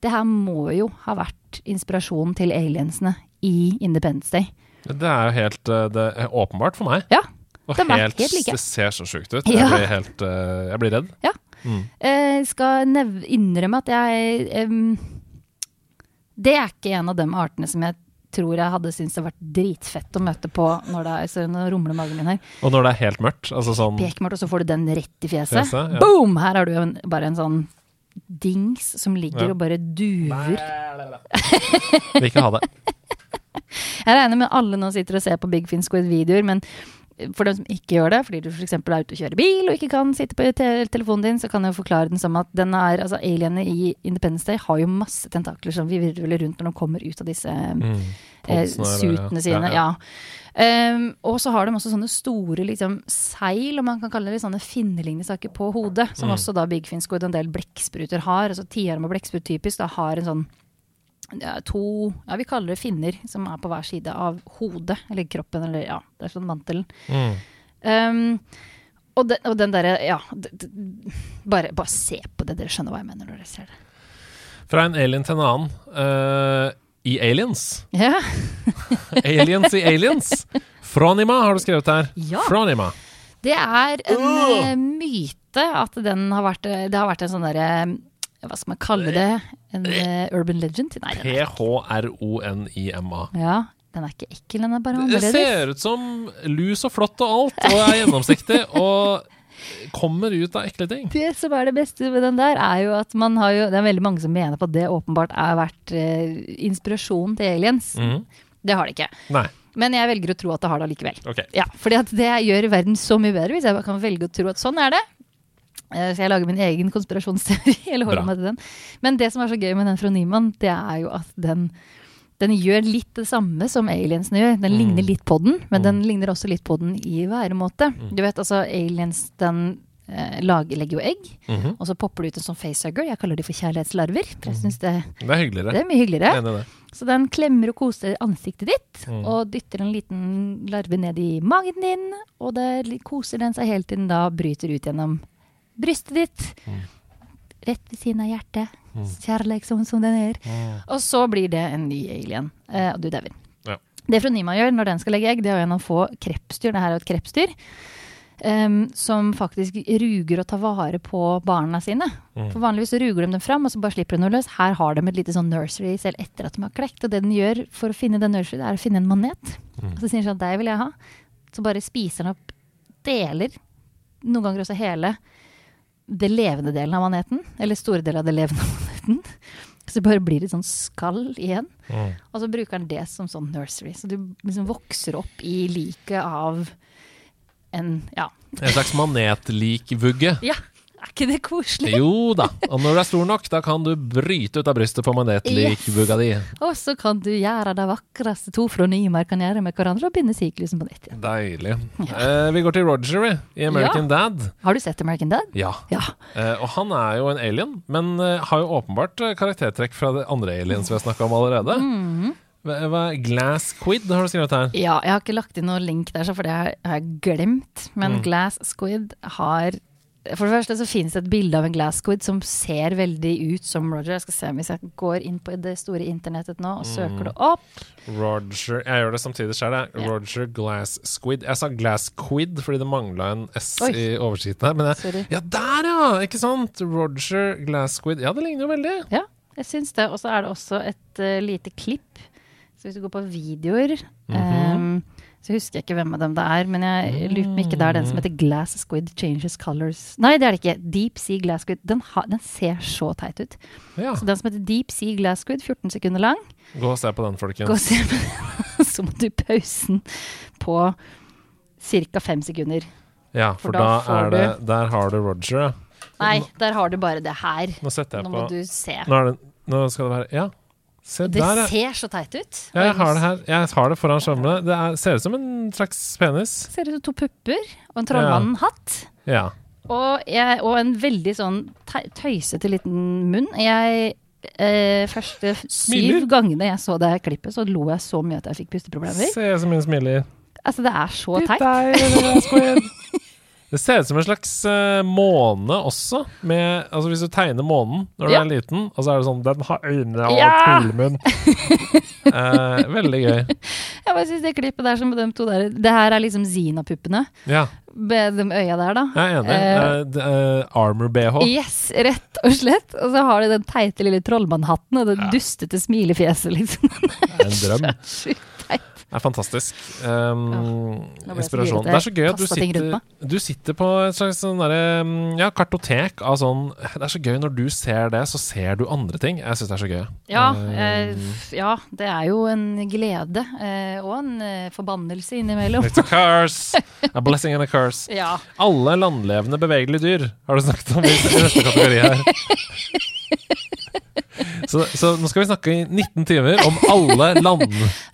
Det her må jo ha vært inspirasjonen til aliensene i Independence Day. Det er jo helt eh, det er åpenbart for meg. Ja, Og det, helt, helt like. Det ser så sjukt ut. Ja. Jeg blir helt eh, Jeg blir redd. Ja. Mm. Jeg skal innrømme at jeg um, Det er ikke en av de artene som jeg tror jeg hadde syntes det vært dritfett å møte på når det er så nå rumler magen min her. Og når det er helt mørkt, altså sånn Pekmørkt, og så får du den rett i fjeset. Fjeset, ja. Boom! Her har du en, bare en sånn dings som ligger Ja. og bare duver. Vil ikke ha det. Jeg regner med alle nå sitter og ser på Big Fin Squid-videoer, men for dem som ikke gjør det, fordi du f.eks. er ute og kjører bil og ikke kan sitte på te telefonen din, så kan jeg jo forklare den som at den er, altså alienene i Independence Day har jo masse tentakler som vi virvler rundt når de kommer ut av disse Mm. eh, Podsene, eller- suitene sine. Ja. Um, og så har de også sånne store liksom, seil, om man kan kalle det sånne finnelignende saker på hodet, som Mm. også da Big Fin og en del blekkspruter har. Altså Tiarma blekksprut typisk da har en sånn ja, to Ja, vi kaller det finner, som er på hver side av hodet, eller kroppen, eller ja, det er sånn mantelen. Mm. Um, og, den, og den derre Ja, d d bare, bare se på det, dere skjønner hva jeg mener når dere ser det. Fra en alien til en annen. Uh, I Aliens. Ja, Aliens i Aliens. Fronima har du skrevet her. Ja. Fronima. Det er en eh, myte at den har vært Det har vært en sånn derre Hva skal man kalle det? En uh, urban legend? Nei, P-H-R-O-N-I-M-A. ja, den er ikke ekkel, den er bare Det ser ut som lus og flott og alt, og er gjennomsiktig, og kommer ut av ekle ting. Det som er det beste med den der, er jo at man har jo Det er veldig mange som mener på at det åpenbart har vært eh, inspirasjon til aliens. Mm. Det har det ikke. Nei, Men jeg velger å tro at det har det allikevel. Okay. Ja, fordi at det gjør verden så mye bedre hvis jeg kan velge å tro at sånn er det. Eh, Så jeg lager min egen konspirasjonsteori. eller holder meg til den. Men det som er så gøy med den fra Nyman, det er jo at den, den gjør litt det samme som aliensene gjør. Den Mm. ligner litt på den, men Mm. den ligner også litt på den i væremåte. Mm. Du vet altså aliens, den eh, lager, legger jo egg, -hmm. og så popper det ut en sånn facehugger. Jeg kaller de for kjærlighetslarver. For jeg synes det, Det er hyggeligere. det er mye hyggeligere. Enig det. Så den klemmer og koser ansiktet ditt, Mm. og dytter en liten larve ned i magen din, og der koser den seg helt til den da bryter ut gjennom brystet ditt. Mm. Rett ved siden av hjertet. Kjærleik som, som den er. Mm. Og så blir det en ny alien, eh, og du dauer. Ja. Det Fronima gjør når den skal legge egg, det er å en av få krepsdyr, det her er jo et krepsdyr, Um, som faktisk ruger og tar vare på barna sine. Mm. For vanligvis ruger de dem fram, og så bare slipper de noe løs. Her har de et lite sånn nursery selv etter at de har klekt. Og det den gjør for å finne den nursery, det er å finne en manet. Mm. Og så sier den sånn, deg vil jeg ha. Så bare spiser den opp deler, noen ganger også hele, det levende delen av maneten. Eller store deler av det levende maneten. Så det bare blir et sånn skall igjen. Mm. Og så bruker han det som sånn nursery. Så du liksom vokser opp i liket av en Ja. En slags manetlikvugge. ja. Er ikke det koselig? Jo da. Og når du er stor nok, da kan du bryte ut av brystet på manetlikvugga di. Og så kan du gjøre det vakreste to fronymer kan gjøre med hverandre, og binde syklusen på nytt igjen. Deilig. Eh, vi går til Roger i American Dad. Har du sett American Dad? Ja. Ja. Eh, og han er jo en alien, men eh, har jo åpenbart eh, karaktertrekk fra det andre aliens vi har snakka om allerede. Mhm. Hva, Glass Squid har du skrevet her. Ja, jeg har ikke lagt inn noen link der, for det har jeg glemt. Men Mm. Glass Squid har For det første så finnes det et bilde av en Glassquid som ser veldig ut som Roger. Jeg skal se om hvis jeg går inn på det store internettet nå og søker Mm. det opp. Roger Jeg gjør det samtidig sjøl, jeg. Roger Glass Squid. Jeg sa Glass Quid fordi det mangla en S Oi. i oversikten her. Men jeg, Sorry. ja, der ja! Ikke sant? Roger Glass Squid. Ja, det ligner jo veldig. Ja, jeg syns det. Og så er det også et uh, lite klipp. Så hvis du går på videoer Mhm. ehm, Så husker jeg ikke hvem av dem det er, men jeg lurer på ikke det er den som Mm. heter Glass Squid Changes Colors. Nei, det er det ikke. Deep Sea Glass Squid. Den, ha, den ser så teit ut. Ja. Så den som heter Deep Sea Glass Squid, 14 sekunder lang, Gå og se på den, folkens. gå og se på den. Så må du pause på ca. fem sekunder. Ja, For for da da er det Der har du Roger. Nei, der har du bare det her. Nå setter jeg Nå på må du se. Nå, det, nå skal det være Ja, se Det der, ser så teit ut. Ja, jeg har det her. Jeg har det foran skjermene. Det er, ser ut som en slags penis. Ser ut som to pupper og en trollmann-hatt. Ja. Og, jeg, og en veldig sånn tøysete liten munn. Jeg eh, Første Smiler. syv gangene jeg så det klippet, så lo jeg så mye at jeg fikk pusteproblemer. Se så mye smiler. Altså, det er så teit. teit. deg. Det ser ut som en slags uh, måne også. Med, altså Hvis du tegner månen når Ja. er liten, og så er det sånn Den har øyne og Ja. eh, veldig gøy. Jeg bare synes det klippet der som de to der Det her er liksom Zina-puppene. Ja, Med de øya der, da. jeg er enig. Uh, Eh, Armor-BH. Yes, rett og slett. Og så har du den teite lille trollmannhatten og det Ja. dustete smilefjeset, liksom. det er En drøm. Teit. Det er fantastisk. Um, ja, ble inspirasjon. Det er så gøy at du sitter, du sitter på et slags sånn derre, um, ja, kartotek av sånn Det er så gøy når du ser det, så ser du andre ting. Jeg syns det er så gøy. Ja, Um, ja, det er jo en glede eh, og en eh, forbannelse innimellom. It's a curse! A blessing and a curse. Ja. Alle landlevende bevegelige dyr har du snakket om i neste kategori her. Så, så nå skal vi snakke i 19 timer om alle land,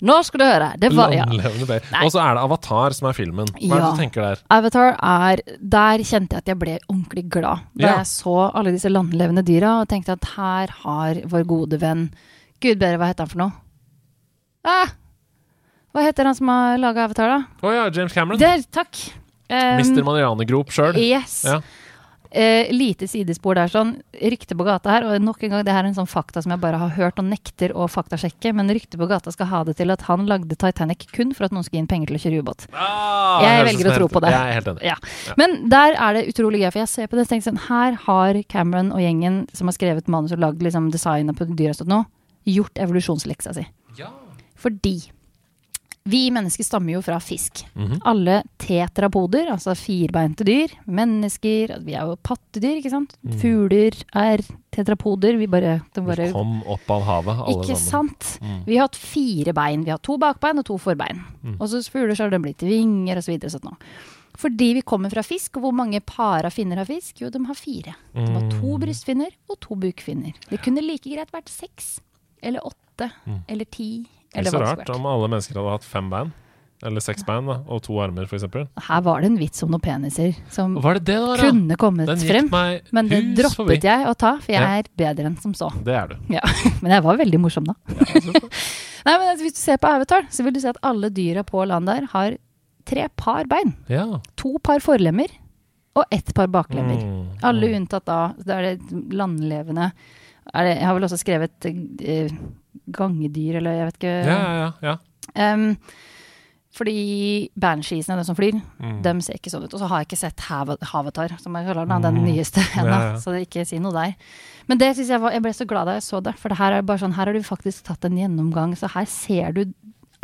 Nå skal du høre. Det var, ja. Og så er det Avatar som er filmen. Hva er det du tenker der? Avatar er Der kjente jeg at jeg ble ordentlig glad. Da Ja. jeg så alle disse landlevende dyra og tenkte at her har vår gode venn Gud bedre, hva heter han for noe? Ah, hva heter han som har laga Avatar, da? Å ja, James Cameron. Der, takk. Um, Mister Marianegrop sjøl. Yes. Ja. Eh, lite sidespor der, sånn. Rykte på gata her, og nok en gang, det her er en sånn fakta som jeg bare har hørt og nekter å faktasjekke, men rykte på gata skal ha det til at han lagde Titanic kun for at noen skulle gi inn penger til å kjøre ubåt. Ah, Jeg velger å tro på det. Jeg er helt enig. Ja. Men der er det utrolig gøy, for jeg ser på det og tenker sånn Her har Cameron og gjengen som har skrevet manus og lagd liksom, designet på nå, gjort evolusjonsleksa si. Ja. Fordi vi mennesker stammer jo fra fisk. Mhm. Alle tetrapoder, altså firbeinte dyr, mennesker Vi er jo pattedyr, ikke sant? Mm. Fugler er tetrapoder. Vi bare, de Vi kom opp av havet, alle Ikke sammen. sant? Mm. Vi har hatt fire bein. Vi har to bakbein og to forbein. Mm. Og så fugler så har de blitt vinger osv. Sånn nå. Fordi vi kommer fra fisk, og hvor mange par av finner har fisk? Jo, de har fire. De har to Mm. brystfinner og to bukfinner. Det kunne like greit vært seks. Eller åtte. Mm. Eller ti. Er Eller så rart om alle mennesker hadde hatt fem bein. Eller seks bein da, og to armer, f.eks. Her var det en vits om noen peniser som det det var, kunne kommet frem. Men det droppet forbi. jeg å ta, for jeg Ja. er bedre enn som så. Det er du. Ja. Men jeg var veldig morsom, da. Nei, men altså, Hvis du ser på Avatar, så vil du se at alle dyra på land der har tre par bein. Ja. To par forlemmer og ett par baklemmer. Mm, Alle mm. unntatt da Da er det landlevende det, Jeg har vel også skrevet uh, gangedyr, eller jeg vet ikke. Ja, ja, ja. ja. Em, fordi bansheesene, de som flyr, Mm. de ser ikke sånn ut. Og så har jeg ikke sett Hav- Havatar, som jeg kaller den, den Mm. nyeste ennå. Ja. Så det ikke si noe der. Men det synes jeg var Jeg ble så glad da jeg så det, for det her er bare sånn Her har du faktisk tatt en gjennomgang, så her ser du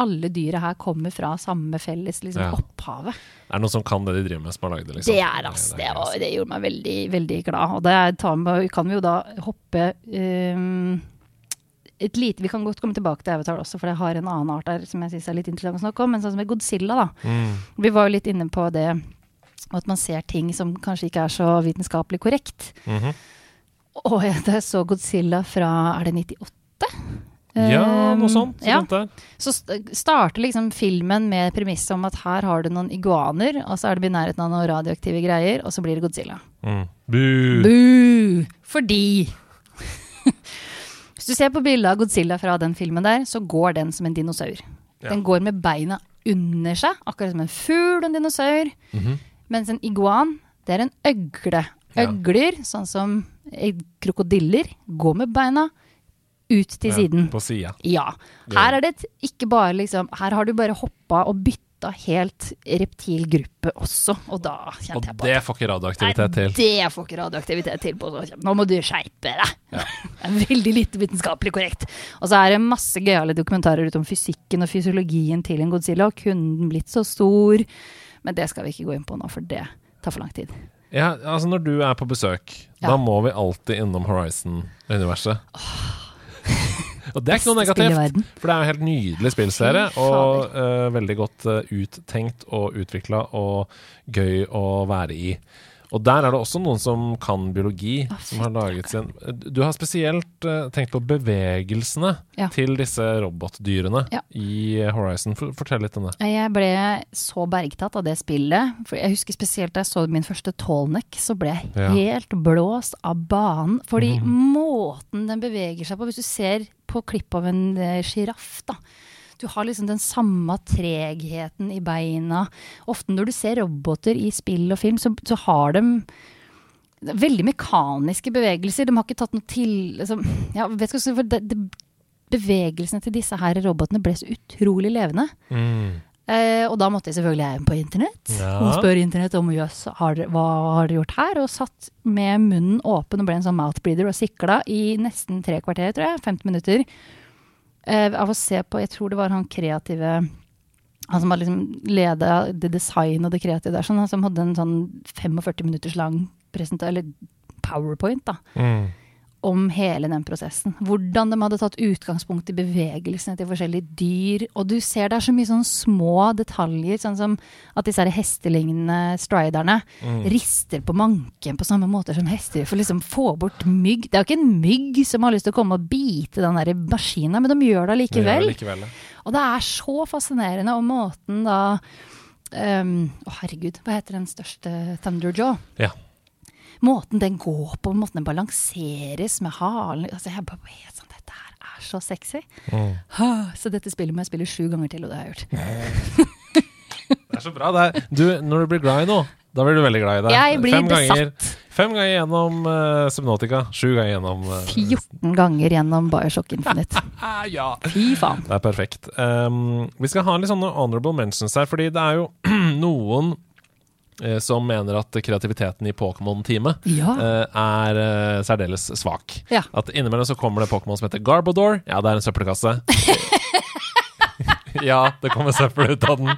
alle dyra her kommer fra samme felles liksom, Ja. opphavet. Er det noen som kan det de driver med, som har lagd det? Liksom? Det er ass, Det er det gjorde meg veldig, veldig glad. Og det tar med, kan vi jo da hoppe um, et lite, Vi kan godt komme tilbake til Avatar også, for det har en annen art der som jeg synes er litt interessant å snakke om. Men sånn som med Godzilla, da. Mm. Vi var jo litt inne på det at man ser ting som kanskje ikke er så vitenskapelig korrekt. Mhm. Og jeg, jeg så Godzilla fra Er det 98? Ja, Ehm, noe sånt. Ja, så starter liksom filmen med premisset om at her har du noen iguaner, og så er det i nærheten av noen radioaktive greier, og så blir det Godzilla. Mm. Bu! Bu! Fordi Hvis du ser på bildet av Godzilla fra den filmen der, så går den som en dinosaur. Ja. Den går med beina under seg, akkurat som en fugl og en dinosaur. Mhm. Mens en iguan, det er en øgle. Ja. Øgler, sånn som eh, krokodiller, går med beina ut til Ja, siden. På sida. Ja. Her er det et- ikke bare liksom Her har du bare hoppa og bytta helt reptilgruppe også, og da Og kjente jeg på Og det får ikke radioaktivitet til. Nei, det får ikke radioaktivitet til på. Nå må du skjerpe deg! Det er veldig lite vitenskapelig korrekt. Og så er det masse gøyale dokumentarer ut om fysikken og fysiologien til en Godzilla. Og kunne den blitt så stor? Men det skal vi ikke gå inn på nå, for det tar for lang tid. Ja, altså Når du er på besøk, Ja. da må vi alltid innom Horizon-universet. Og det er ikke noe negativt, for det er en helt nydelig spillserie. Og uh, veldig godt uh, uttenkt og utvikla og gøy å være i. Og der er det også noen som kan biologi, Ah, som har laget sin Du har spesielt uh, tenkt på bevegelsene Ja. til disse robotdyrene Ja. i Horizon. For, fortell litt om det. Jeg ble så bergtatt av det spillet. For jeg husker spesielt da jeg så min første Tallneck, så ble jeg Ja. helt blåst av banen. Fordi mm. måten den beveger seg på Hvis du ser på klipp av en sjiraff, uh, da. Du har liksom den samme tregheten i beina. Ofte når du ser roboter i spill og film, så, så har de veldig mekaniske bevegelser. De har ikke tatt noe til liksom, ja, vet ikke, det, det, Bevegelsene til disse her robotene ble så utrolig levende. Eh, og da måtte jeg selvfølgelig jeg på internett Ja. og spørre internett om jøss, har hva har dere gjort her? Og satt med munnen åpen og ble en sånn mouthbreather og sikla i nesten tre kvarter, tror jeg. 15 minutter. Eh, av å se på, jeg tror det var han kreative han som var liksom leda det design og det kreative der, sånn, han som hadde en sånn 45 minutters lang eller powerpoint da, Mm. Om hele den prosessen. Hvordan de hadde tatt utgangspunkt i bevegelsene til forskjellige dyr. Og du ser det er så mye sånne små detaljer, sånn som at disse hestelignende striderne Mm. rister på manken på samme måte som hester for liksom få bort mygg. Det er jo ikke en mygg som har lyst til å komme og bite den der maskinen, men de gjør det Det gjør allikevel. det likevel. ja. Og det er så fascinerende, og måten da ehm, Å, herregud, hva heter den største Thunderjaw? Ja. Måten den går på, måten den balanseres med halen altså Jeg bare helt sånn, Dette her er så sexy. Mm. Så dette spillet må jeg spille sju ganger til, og det har jeg gjort. Det er så bra. Det er, du, når du blir glad i noe, da blir du veldig glad i det. Jeg blir fem ganger, besatt. fem ganger gjennom uh, Subnautica, sju ganger gjennom uh, 14 ganger gjennom Bioshock Infinite. Ah, ja. Fy faen. Det er perfekt. Um, vi skal ha litt sånne honorable mentions her, fordi det er jo noen eh, som mener at kreativiteten i Pokémon-teamet Ja. eh, er eh, særdeles svak. Ja. At innimellom så kommer det Pokémon som heter Garbodor. Ja, det er en søppelkasse. ja, det kommer søppel ut av den.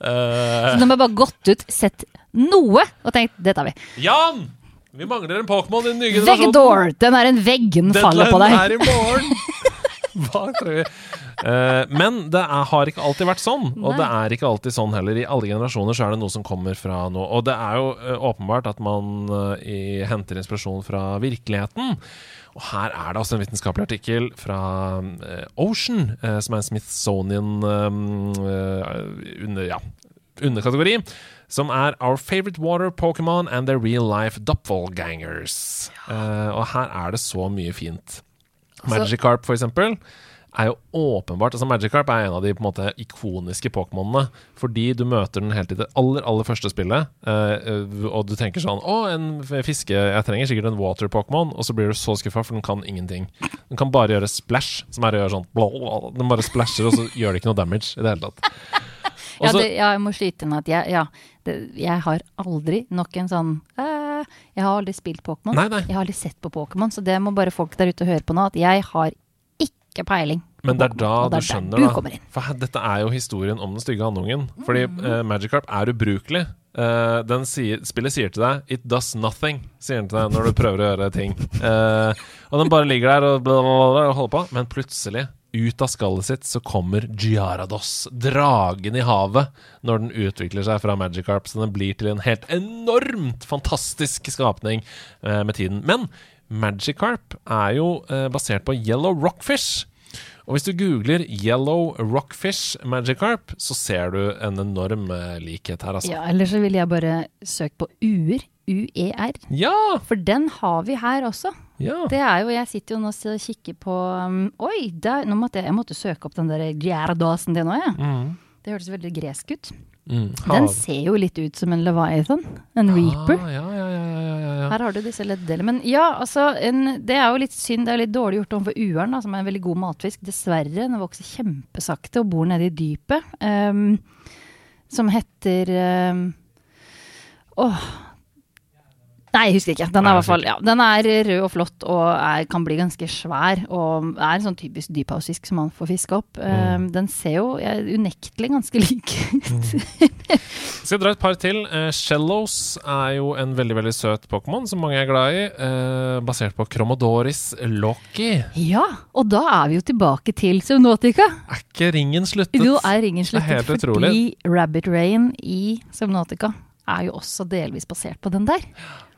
Eh, Så de har bare gått ut, sett noe, og tenkt det tar vi. Jan! Vi mangler en Pokémon i den nye generasjonen. Veggedor! Den er en veggen faller på deg. Deadline er i morgen! Hva tror vi? Eh, men det er, har ikke alltid vært sånn, og Nei. det er ikke alltid sånn heller. I alle generasjoner så er det noe som kommer fra noe. Og det er jo eh, åpenbart at man eh, i, henter inspirasjon fra virkeligheten. Og her er det også en vitenskapelig artikkel fra Ocean, som er en Smithsonian under, ja, underkategori. Som er Our Favorite Water Pokémon and Their Real Life Doppelgangers. Eh, og her er det så mye fint. Magikarp, for eksempel, er jo åpenbart altså Magikarp er en av de på en måte ikoniske Pokémonene. Fordi du møter den helt i det aller aller første spillet, eh, og du tenker sånn Å, en fiske Jeg trenger sikkert en water Pokémon. Og så blir du så skuffa, for den kan ingenting. Den kan bare gjøre splash, som er å gjøre sånn blå. Den bare splasher, og så gjør det ikke noe damage i det hele tatt. Også, Ja, det, ja, jeg må skyte inn at jeg, ja, det, jeg har aldri nok en sånn eh, Jeg har aldri spilt Pokémon. Jeg har aldri sett på Pokémon, så det må bare folk der ute høre på nå. At jeg har ikke peiling. Men det er da du det er skjønner, du da. For dette er jo historien om den stygge andungen. Fordi eh, Magikarp er ubrukelig. Uh, den sier, spillet sier til deg 'it does nothing', sier den til deg når du prøver å gjøre ting. Uh, og den bare ligger der og, bla, bla, bla, bla, og holder på. Men plutselig, ut av skallet sitt, så kommer Giarados, dragen i havet, når den utvikler seg fra Magikarp. Så den blir til en helt enormt fantastisk skapning uh, med tiden. Men Magikarp er jo eh, basert på Yellow Rockfish. Og hvis du googler 'Yellow Rockfish Magicarp', så ser du en enorm eh, likhet her, altså. Ja, eller så ville jeg bare søkt på uer. UER. Ja! For den har vi her også. ja. Det er jo, Jeg sitter jo nå og kikker på um, Oi, der, nå måtte jeg, jeg måtte søke opp den der Gjerdasen din òg, jeg. Mm. Det hørtes veldig gresk ut. Mm. Den ser jo litt ut som en Leviathan. En Reaper. Ah, ja, ja, ja, ja, Her har du disse ledddelene. Men ja, altså, en, det er jo litt synd. Det er litt dårlig gjort overfor ueren, som er en veldig god matfisk. Dessverre. Den vokser kjempesakte og bor nede i dypet. Um, som heter um, Åh. Nei, jeg husker ikke. Den er, fall, ja, den er rød og flott og er, kan bli ganske svær. Og er en sånn typisk dyphavsfisk som man får fiske opp. Um, den ser jo ja, unektelig ganske lik ut. Skal jeg dra et par til? Uh, Shellos er jo en veldig veldig søt Pokémon som mange er glad i. Uh, basert på Chromodoris Loki. Ja, og da er vi jo tilbake til Subnotica. Er ikke ringen sluttet? Jo, er ringen Det er sluttet utrolig. fordi. Rabbit Rain i Subnotica er jo også delvis basert på den der.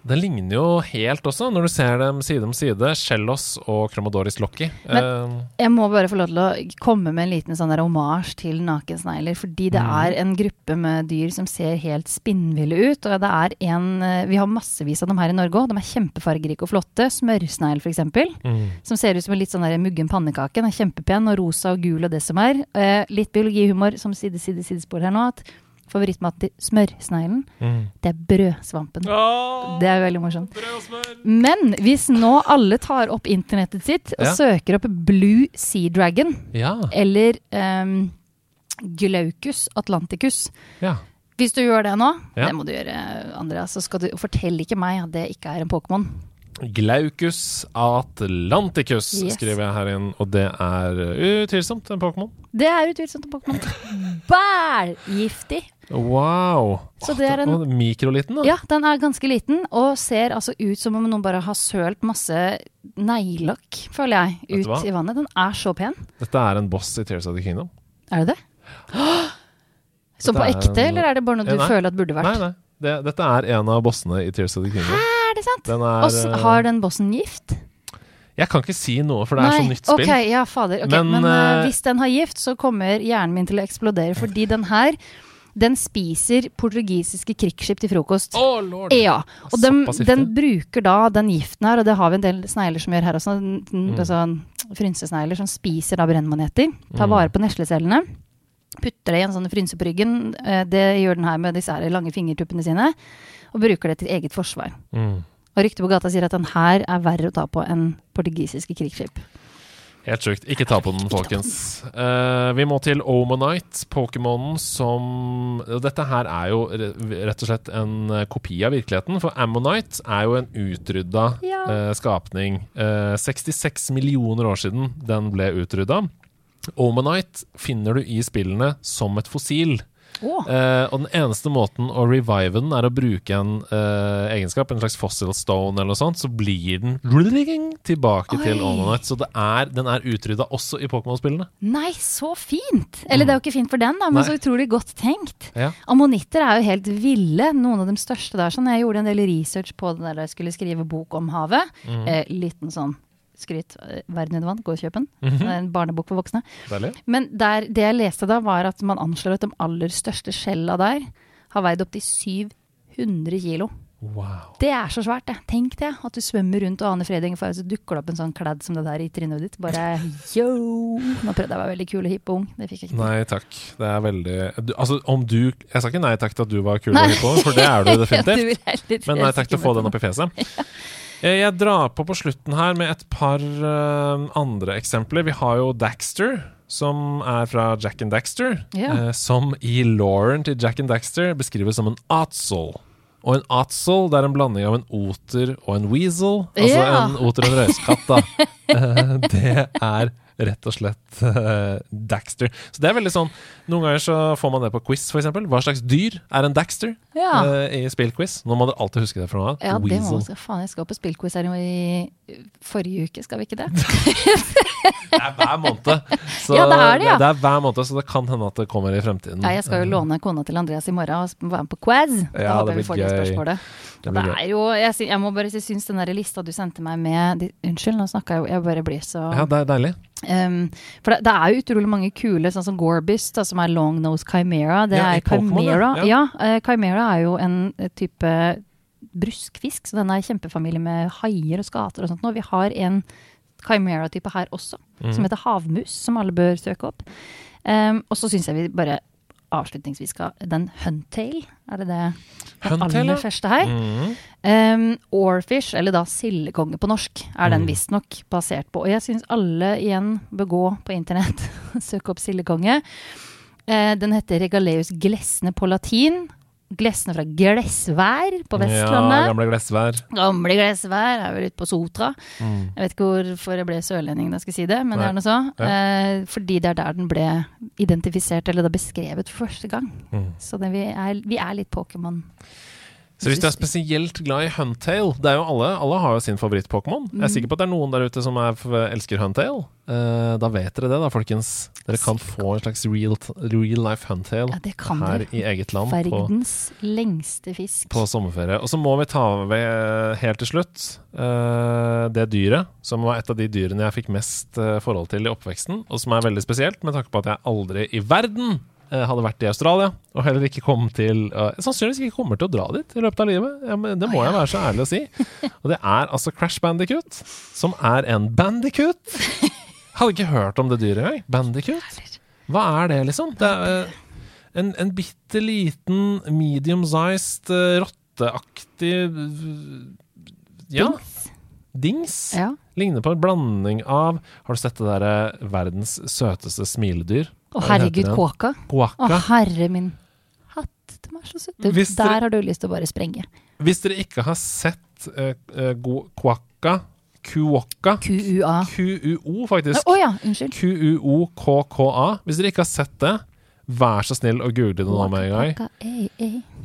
Den ligner jo helt også, når du ser dem side om side. Shellos og Chromodoris Locky. Eh, Jeg må bare få lov til å komme med en liten sånn der omasj til nakensnegler, fordi det Mm. er en gruppe med dyr som ser helt spinnville ut. Og det er en eh, Vi har massevis av dem her i Norge òg. De er kjempefargerike og flotte. Smørsnegl, f.eks. mm. Som ser ut som en litt sånn der muggen pannekake. Den er kjempepen, og rosa og gul og det som er. Eh, litt biologihumor som side, side, sidespor her nå. at Favorittmat til smørsneglen, Mm. det er brødsvampen. Oh, Det er veldig morsomt. Men hvis nå alle tar opp internettet sitt og Ja. søker opp Blue Sea Dragon Ja. eller um, Glaucus atlanticus ja. Hvis du gjør det nå, Ja. det må du gjøre, Andreas, så skal du fortelle ikke meg at det ikke er en Pokémon. Glaucus atlanticus Yes. skriver jeg her inn, og det er utvilsomt en Pokémon. Det er utvilsomt en Pokémon. Bælgiftig! Wow! Så det er en- Og mikroliten, da. Ja, den er ganske liten og ser altså ut som om noen bare har sølt masse neglelakk, føler jeg, ut i vannet. Den er så pen. Dette er en boss i Tears of the Kingdom. Er det det? Som på ekte, en- eller er det bare noe du Eh, nei. føler at burde vært? Nei, nei. Det, dette er en av bossene i Tears of the Kingdom. Er det sant? Den er Og s- eh, har den bossen gift? Jeg kan ikke si noe, for det er så nytt spill. Okay, ja, fader. Okay, Men, Men, eh, hvis den har gift, så kommer hjernen min til å eksplodere. Fordi den her, den spiser portugisiske krigsskip til frokost. Å, lord! Ja, og den, den bruker da den giften her, og det har vi en del snegler som gjør her også, n- n- Mm. altså frynsesnegler som spiser da brennmaneter. Tar Mm. vare på neslecellene. Putter det i en sånn frynse på ryggen. Det gjør den her med disse her lange fingertuppene sine. Og bruker det til eget forsvar. Mm. Og ryktet på gata sier at den her er verre å ta på enn portugisiske krigsskip. Helt sjukt. Ikke ta på den, folkens. Uh, vi må til Omonite, Pokémonen som Dette her er jo rett og slett en eh, kopi av virkeligheten. For Ammonite er jo en utrydda Ja. uh, skapning. Uh, 66 millioner år siden den ble utrydda. Omonite finner du i spillene som et fossil. Å, Eh, og den eneste måten å revive den er å bruke en eh, egenskap, en slags fossil stone eller noe sånt, så blir den tilbake til Oi. Ononite. Så det er, den er utrydda også i Pokémon-spillene. nei, så fint! Eller det er jo ikke fint for den, da, men Nei. så utrolig godt tenkt. Ja. Ammonitter er jo helt ville, noen av de største der. Sånn. Jeg gjorde en del research på det der jeg skulle skrive bok om havet. Mm. Eh, liten sånn skryt. eh, Verden under vann, gå og kjøp den. Det er en barnebok for voksne. Deilig. Men der, det jeg leste da, var at man anslår at de aller største skjella der har veid opptil 700 kilo. Wow. Det er så svært, det. Tenk det. At du svømmer rundt og aner fred og fare, så dukker det opp en sånn kladd som det der i trynet ditt. Bare yo! Nå prøvde jeg å være veldig kul og hipp og ung. Det fikk jeg ikke. Nei takk. Det er veldig du, Altså, om du Jeg sa ikke nei takk til at du var kul og hipp ung for det er du definitivt. Du Men nei takk til å få den opp. i fjeset. Eh, Jeg drar på på slutten her med et par eh, andre eksempler. Vi har jo Daxter, som er fra Jack and Daxter. Yeah. eh, som i Lauren til Jack and Daxter beskrives som en Atzel. Og en Atzel det er en blanding av en oter og en weasel. Altså yeah. en oter og en røyskatt, da. Eh, det er rett og slett uh, Daxter. Så det er veldig sånn Noen ganger så får man det på quiz, f.eks. Hva slags dyr er en Daxter Ja. uh, i spillquiz? Nå må dere alltid huske det for noe. Ja, det må man. Faen, jeg skal på spillquiz her i forrige uke, skal vi ikke det? Det er hver måned. Så Ja, det er det, ja. det er hver måned, så det kan hende at det kommer i fremtiden. Ja, jeg skal jo låne kona til Andreas i morgen og være med på quiz. Da Ja, håper det jeg vi får det spørsmålet. Det det er jo, jeg, jeg må bare si, syns den der lista du sendte meg med de, Unnskyld, nå snakka jeg jo Jeg bare blir så Ja, det er deilig. Um, for det, det er jo utrolig mange kule, sånn som Gorbis, da, som er long nose chimera. Det Ja, er chimera. Ja. Ja, uh, chimera er jo en type bruskfisk, så den er i kjempefamilie med haier og skater og sånt. Og vi har en chimera-type her også, mm. som heter havmus, som alle bør søke opp. Um, og så syns jeg vi bare avslutningsvis skal Den Huntail, er det det den aller første her? Mm. Um, Orfish, eller da sildekonge på norsk, er den Mm. visstnok basert på. Og jeg syns alle igjen bør gå på internett og søke opp sildekonge. Uh, den heter Regaleus glesne på latin. Glesne fra glesvær på Vestlandet. Ja, gamle glessvær. Gamle glesvær er vel ute på Sotra. Mm. Jeg vet ikke hvorfor jeg ble sørlending da jeg skulle si det, men det er noe så. Ja. Eh, fordi det er der den ble identifisert, eller da beskrevet for første gang. Mm. Så det, vi, er, vi er litt Pokémon. Så hvis du er spesielt glad i Huntail Det er jo alle, alle har jo sin favoritt-Pokémon. Jeg er Mm. sikker på at det er noen der ute som er, elsker Huntail. Uh, da vet dere det, da, folkens. Dere kan få en slags real, real life Huntail Ja, her i eget land på, lengste fisk. på sommerferie. Og så må vi ta med eh, helt til slutt uh, det dyret som var et av de dyrene jeg fikk mest eh, forhold til i oppveksten, og som er veldig spesielt med tanke på at jeg aldri i verden hadde vært i Australia, og heller ikke kom til uh, Sannsynligvis ikke kommer til å dra dit i løpet av livet. Ja, men det må jeg være så ærlig å si. Og det er altså Crash Bandicoot, som er en bandicoot. Hadde ikke hørt om det dyret engang. Bandicoot. Hva er det, liksom? Det er uh, en, en bitte liten medium-sized, uh, rotteaktig eh, Ja, Dings. dings. Ja. Ligner på en blanding av Har du sett det derre verdens søteste smiledyr? Å herregud, kåka. Å herre min hatt, de er så søte. Hvis dere- Der har du lyst til å bare sprenge. Hvis dere ikke har sett uh, Guaca Kuoka QUA. QUO, faktisk. Å ja, unnskyld. QUOKKA. Hvis dere ikke har sett det, vær så snill å google det nå med en gang.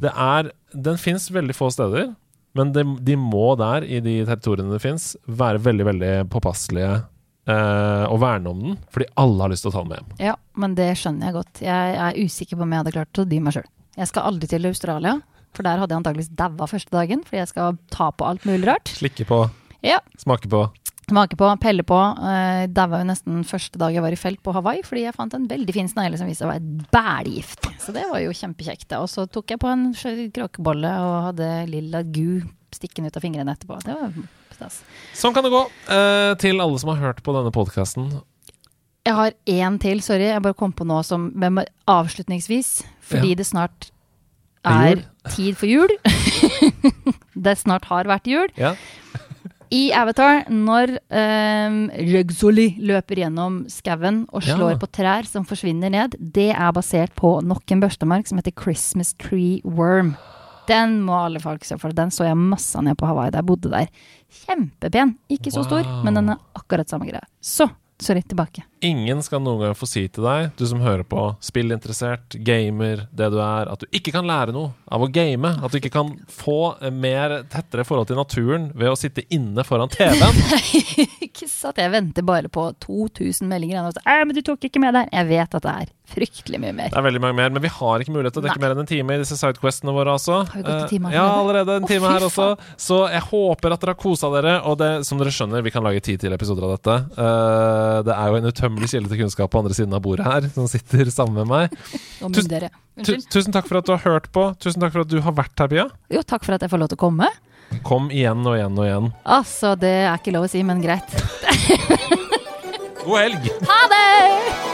Det er, den fins veldig få steder, men de, de må der, i de territoriene det fins, være veldig, veldig påpasselige eh, og verne om den, fordi alle har lyst til å ta den med hjem. Ja, men det skjønner jeg godt. Jeg er usikker på om jeg hadde klart å dy meg sjøl. Jeg skal aldri til Australia, for der hadde jeg antakeligvis daua første dagen, fordi jeg skal ta på alt mulig rart. Slikke på, Ja, smake på. Smake på, pelle på. Uh, Daua jo nesten første dag jeg var i felt på Hawaii, fordi jeg fant en veldig fin snegle som viste seg å være bælgift. Så det var jo kjempekjekt. Og så tok jeg på en kråkebolle og hadde lilla gu stikkende ut av fingrene etterpå. Det var stas. Sånn kan det gå. Eh, til alle som har hørt på denne podkasten. Jeg har én til, sorry. Jeg bare kom på nå som men avslutningsvis, fordi Ja. det snart Er er tid for jul. det snart har vært jul. Ja. I Avatar, når um, Rugsoli løper gjennom skauen og slår Ja. på trær som forsvinner ned, det er basert på nok en børstemark som heter Christmas Tree Worm. Den må alle folk se for. Den så jeg masse ned på Hawaii da jeg bodde der. Kjempepen. Ikke så stor, Wow. men den er akkurat samme greia. Så, sorry, tilbake. Ingen skal noen gang få si til deg, du som hører på, spillinteressert, gamer, det du er, at du ikke kan lære noe av å game. At du ikke kan få mer tettere forhold til naturen ved å sitte inne foran TV-en. Ikke sant. jeg venter bare på 2000 meldinger. Og så, men du tok ikke med der. Jeg vet at det er fryktelig mye mer. Det er veldig mye mer, men vi har ikke mulighet til å dekke Nei. mer enn en time i disse sidequestene våre. Altså. Har vi gått en time Eh, ja, allerede? allerede en time oh, her også. Så jeg håper at dere har kosa dere. Og det, som dere skjønner, vi kan lage ti til episoder av dette. Eh, det er jo en utømmelig kilde til kunnskap på andre siden av bordet her, som sitter sammen med meg. Tusen- Tu tusen takk for at du har hørt på. Tusen takk for at du har vært her, Pia. Jo, takk for at jeg får lov til å komme. Kom igjen og igjen og igjen. Altså, det er ikke lov å si, men greit. God helg! Ha det!